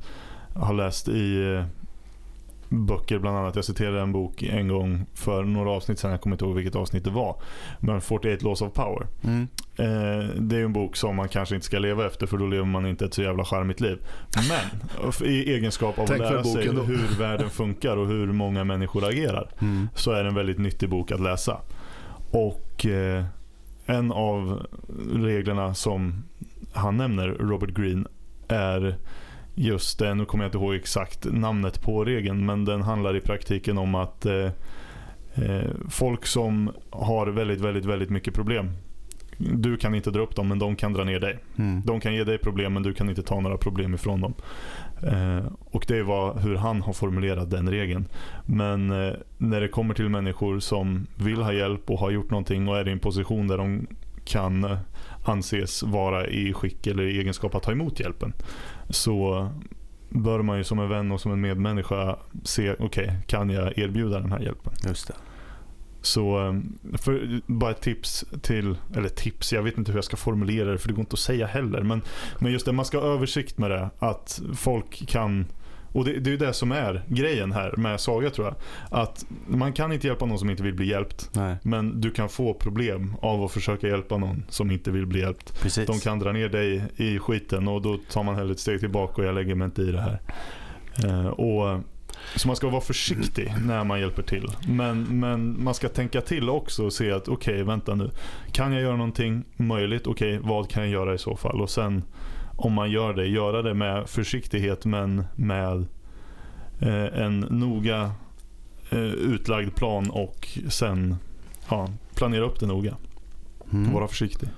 har läst i eh, böcker bland annat. Jag citerade en bok en gång för några avsnitt sedan, jag kommer inte ihåg vilket avsnitt det var. Men 48 Laws of Power. Mm. Eh, det är en bok som man kanske inte ska leva efter för då lever man inte ett så jävla charmigt liv. Men i egenskap av att lära sig då. hur världen funkar och hur många människor agerar Mm. så är det en väldigt nyttig bok att läsa. Och eh, en av reglerna som han nämner, Robert Greene, är just det, nu kommer jag inte ihåg exakt namnet på regeln, men den handlar i praktiken om att eh, eh, folk som har väldigt, väldigt, väldigt mycket problem du kan inte dra upp dem men de kan dra ner dig. Mm. De kan ge dig problem men du kan inte ta några problem ifrån dem. Eh, och det var hur han har formulerat den regeln. Men eh, när det kommer till människor som vill ha hjälp och har gjort någonting och är i en position där de kan eh, anses vara i skick eller i egenskap att ta emot hjälpen. Så bör man ju som en vän och som en medmänniska se, okej, kan jag erbjuda den här hjälpen? Just det. Så eh, för, bara ett tips till, eller tips, jag vet inte hur jag ska formulera det för det går inte att säga heller. Men, men just det, man ska ha översikt med det. Att folk kan, och det, det är ju det som är grejen här med Saga tror jag. Att man kan inte hjälpa någon som inte vill bli hjälpt. Nej, Men du kan få problem av att försöka hjälpa någon som inte vill bli hjälpt. precis. De kan dra ner dig i skiten och då tar man hellre ett steg tillbaka och jag lägger mig inte i det här. Eh, och, så man ska vara försiktig när man hjälper till. Men, men man ska tänka till också och se att okej, vänta nu. Kan jag göra någonting möjligt? Okej, vad kan jag göra i så fall? Och sen om man gör det, göra det med försiktighet men med eh, en noga eh, utlagd plan och sen ja, planera upp det noga. Mm. Vara försiktig.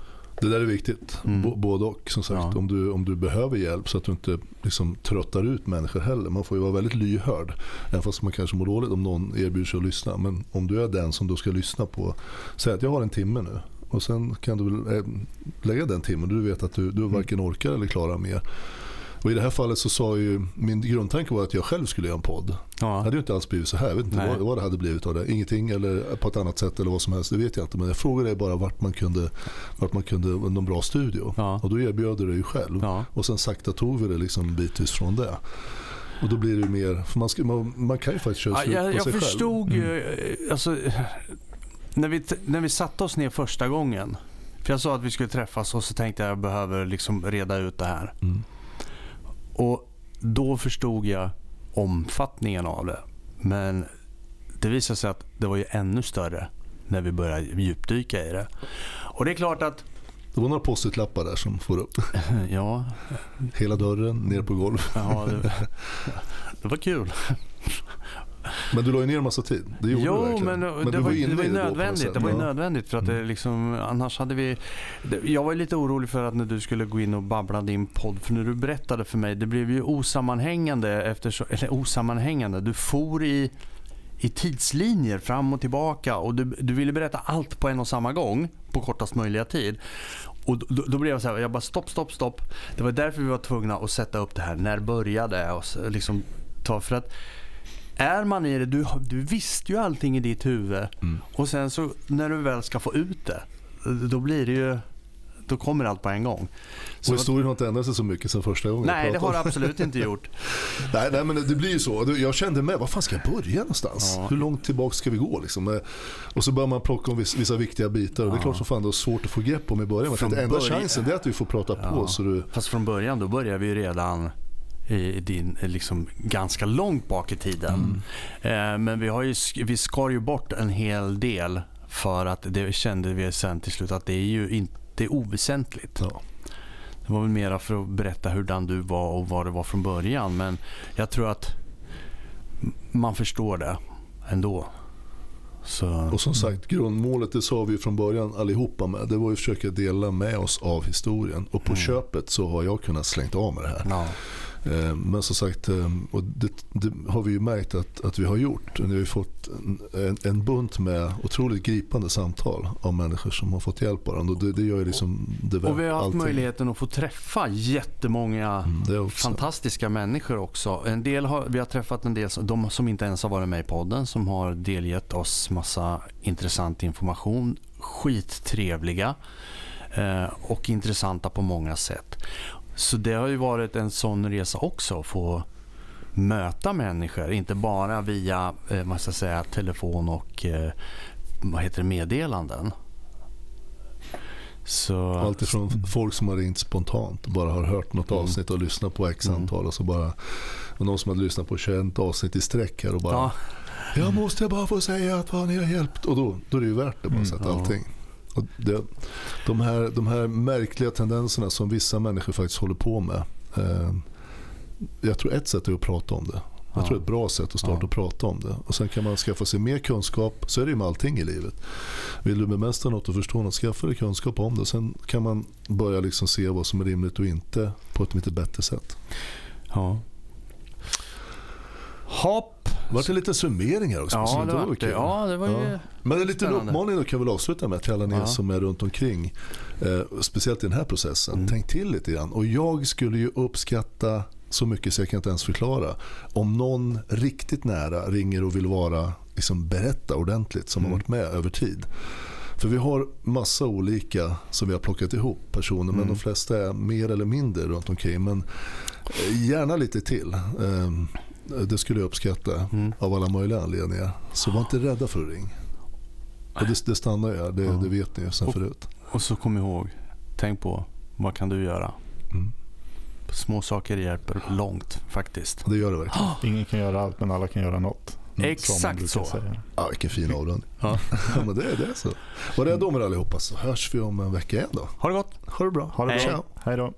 Det där är viktigt. Mm. Både och. Som sagt, Ja. om, du, om du behöver hjälp så att du inte liksom, tröttar ut människor heller. Man får ju vara väldigt lyhörd. Även fast man kanske mår dåligt om någon erbjuder sig att lyssna. Men om du är den som då ska lyssna på. Säg att jag har en timme nu. Och sen kan du eh, lägga den timmen. Du vet att du, du varken orkar eller klarar mer. Och i det här fallet så sa ju, min grundtanke var att jag själv skulle göra en podd. Det Ja. hade ju inte alls blivit så här. Jag vet inte Nej. vad, vad det hade blivit av det. Ingenting eller på ett annat sätt eller vad som helst. Det vet jag inte. Men jag frågade bara vart man kunde, vart man kunde, någon bra studio. Ja. Och då erbjöd du det ju själv. Ja. Och sen sakta tog vi det liksom bitvis från det. Och då blir det mer, för man, ska, man, man kan ju faktiskt köra Ja, slut jag, på jag sig förstod själv. ju, eh, alltså, när vi, när vi satte oss ner första gången. För jag sa att vi skulle träffas och så tänkte jag att jag behöver liksom reda ut det här. Mm. Och då förstod jag omfattningen av det. Men det visade sig att det var ju ännu större när vi började djupdyka i det. Och det är klart att, Det var några post-it-lappar där som får upp (laughs) ja, hela dörren ner på golvet. ja det, (laughs) det var kul. Men du la ju ner en massa tid. Det gjorde du Jo, verkligen. men, det, du var, inne det var nödvändigt. Det var ju nödvändigt för att det liksom, annars hade vi... det- Jag var lite orolig för att när du skulle gå in och babbla din podd, för när du berättade för mig, det blev ju osammanhängande eftersom, eller osammanhängande, du for i, i tidslinjer fram och tillbaka och du, du ville berätta allt på en och samma gång på kortast möjliga tid. Och då, då blev jag så här, jag bara stopp, stopp, stopp. Det var därför vi var tvungna att sätta upp det här. När började det? Och liksom ta, för att är man i det, du, du visste ju allting i ditt huvud Mm. och sen så när du väl ska få ut det, då blir det ju, då kommer allt på en gång. Och Så, historien har inte ändrat sig så mycket sen första gången nej, det har det absolut inte gjort. (laughs) Nej, nej men det blir ju så. Jag kände med, var fan ska jag börja någonstans? Ja. Hur långt tillbaka ska vi gå? Liksom? Eh, Och så börjar man plocka om vissa, viktiga bitar. Och det är Ja. klart som fan det är svårt att få grepp om i början. Men enda början- chansen är att du får prata på. Ja. Så du, Fast från början då börjar vi ju redan i din, liksom ganska långt bak i tiden. Eh, men vi, har ju, vi skar ju bort en hel del för att det kände vi sen till slut att det är ju inte oväsentligt. ja. Det var väl mera för att berätta hurdan du var och vad det var från början. Men jag tror att man förstår det ändå. Så, Och som sagt, grundmålet, det sa vi från början allihopa med, det var att försöka dela med oss av historien. Och på Mm. köpet så har jag kunnat slängt av med det här. ja. Eh, Men som sagt, eh, och det, det har vi ju märkt att, att vi har gjort. Vi har fått en, en, bunt med otroligt gripande samtal av människor som har fått hjälp av den. Och det, det gör ju liksom det Och vi har haft allting. möjligheten att få träffa jättemånga Mm, fantastiska människor också. En del har, vi har träffat en del, de som inte ens har varit med i podden, som har delgett oss massa intressant information. Skittrevliga eh, och intressanta på många sätt. Så det har ju varit en sån resa också, att få möta människor, inte bara via eh, vad ska jag säga, telefon och eh, vad heter det, meddelanden. Så, Allt ifrån folk som har ringt spontant och bara har hört något Mm. avsnitt och lyssnat på x Mm. antal och så bara och någon som hade lyssnat på 21 avsnitt i sträck här och bara ja, Jag måste bara få säga att vad ni har hjälpt och då, då är det ju värt det på något Mm, sätt ja. Och det, de, här, de här märkliga tendenserna som vissa människor faktiskt håller på med. Eh, jag tror ett sätt är att prata om det. Jag Ja. tror ett bra sätt att starta Ja. och prata om det. Och sen kan man skaffa sig mer kunskap. Så är det ju med allting i livet. Vill du bemästra något och förstå något, skaffa dig kunskap om det. Sen kan man börja liksom se vad som är rimligt och inte på ett lite bättre sätt. ja. Hopp. Det var en liten summering här också. så Ja, det var, det, kul. ja, det var ju... Ja. Men en liten uppmaning då kan väl avsluta med till alla ni Ja. som är runt omkring. Eh, speciellt i den här processen. Mm. Tänk till lite grann. Och jag skulle ju uppskatta så mycket så jag kan inte ens förklara. Om någon riktigt nära ringer och vill vara, liksom berätta ordentligt som Mm. har varit med över tid. För vi har massa olika som vi har plockat ihop personer men Mm. de flesta är mer eller mindre runt omkring. Men eh, gärna lite till. Eh, det skulle jag uppskatta Mm. av alla möjliga anledningar. Så var inte rädda för att ringa. Och det, det stannar här, det, Ja. det vet ni ju sen Och- förut. Och så kom ihåg, tänk på vad kan du göra? Mm. Små saker hjälper långt faktiskt. Det gör det verkligen. (gasps) Ingen kan göra allt men alla kan göra något. Mm. Exakt så. Säga. Ja, vilken fin avrundning. Ja. Ja, men det är det så. Var rädda om er allihopa så hörs vi om en vecka igen då. Ha det gott! Ha det bra. Ha det Hej. bra. Ciao. Hej då.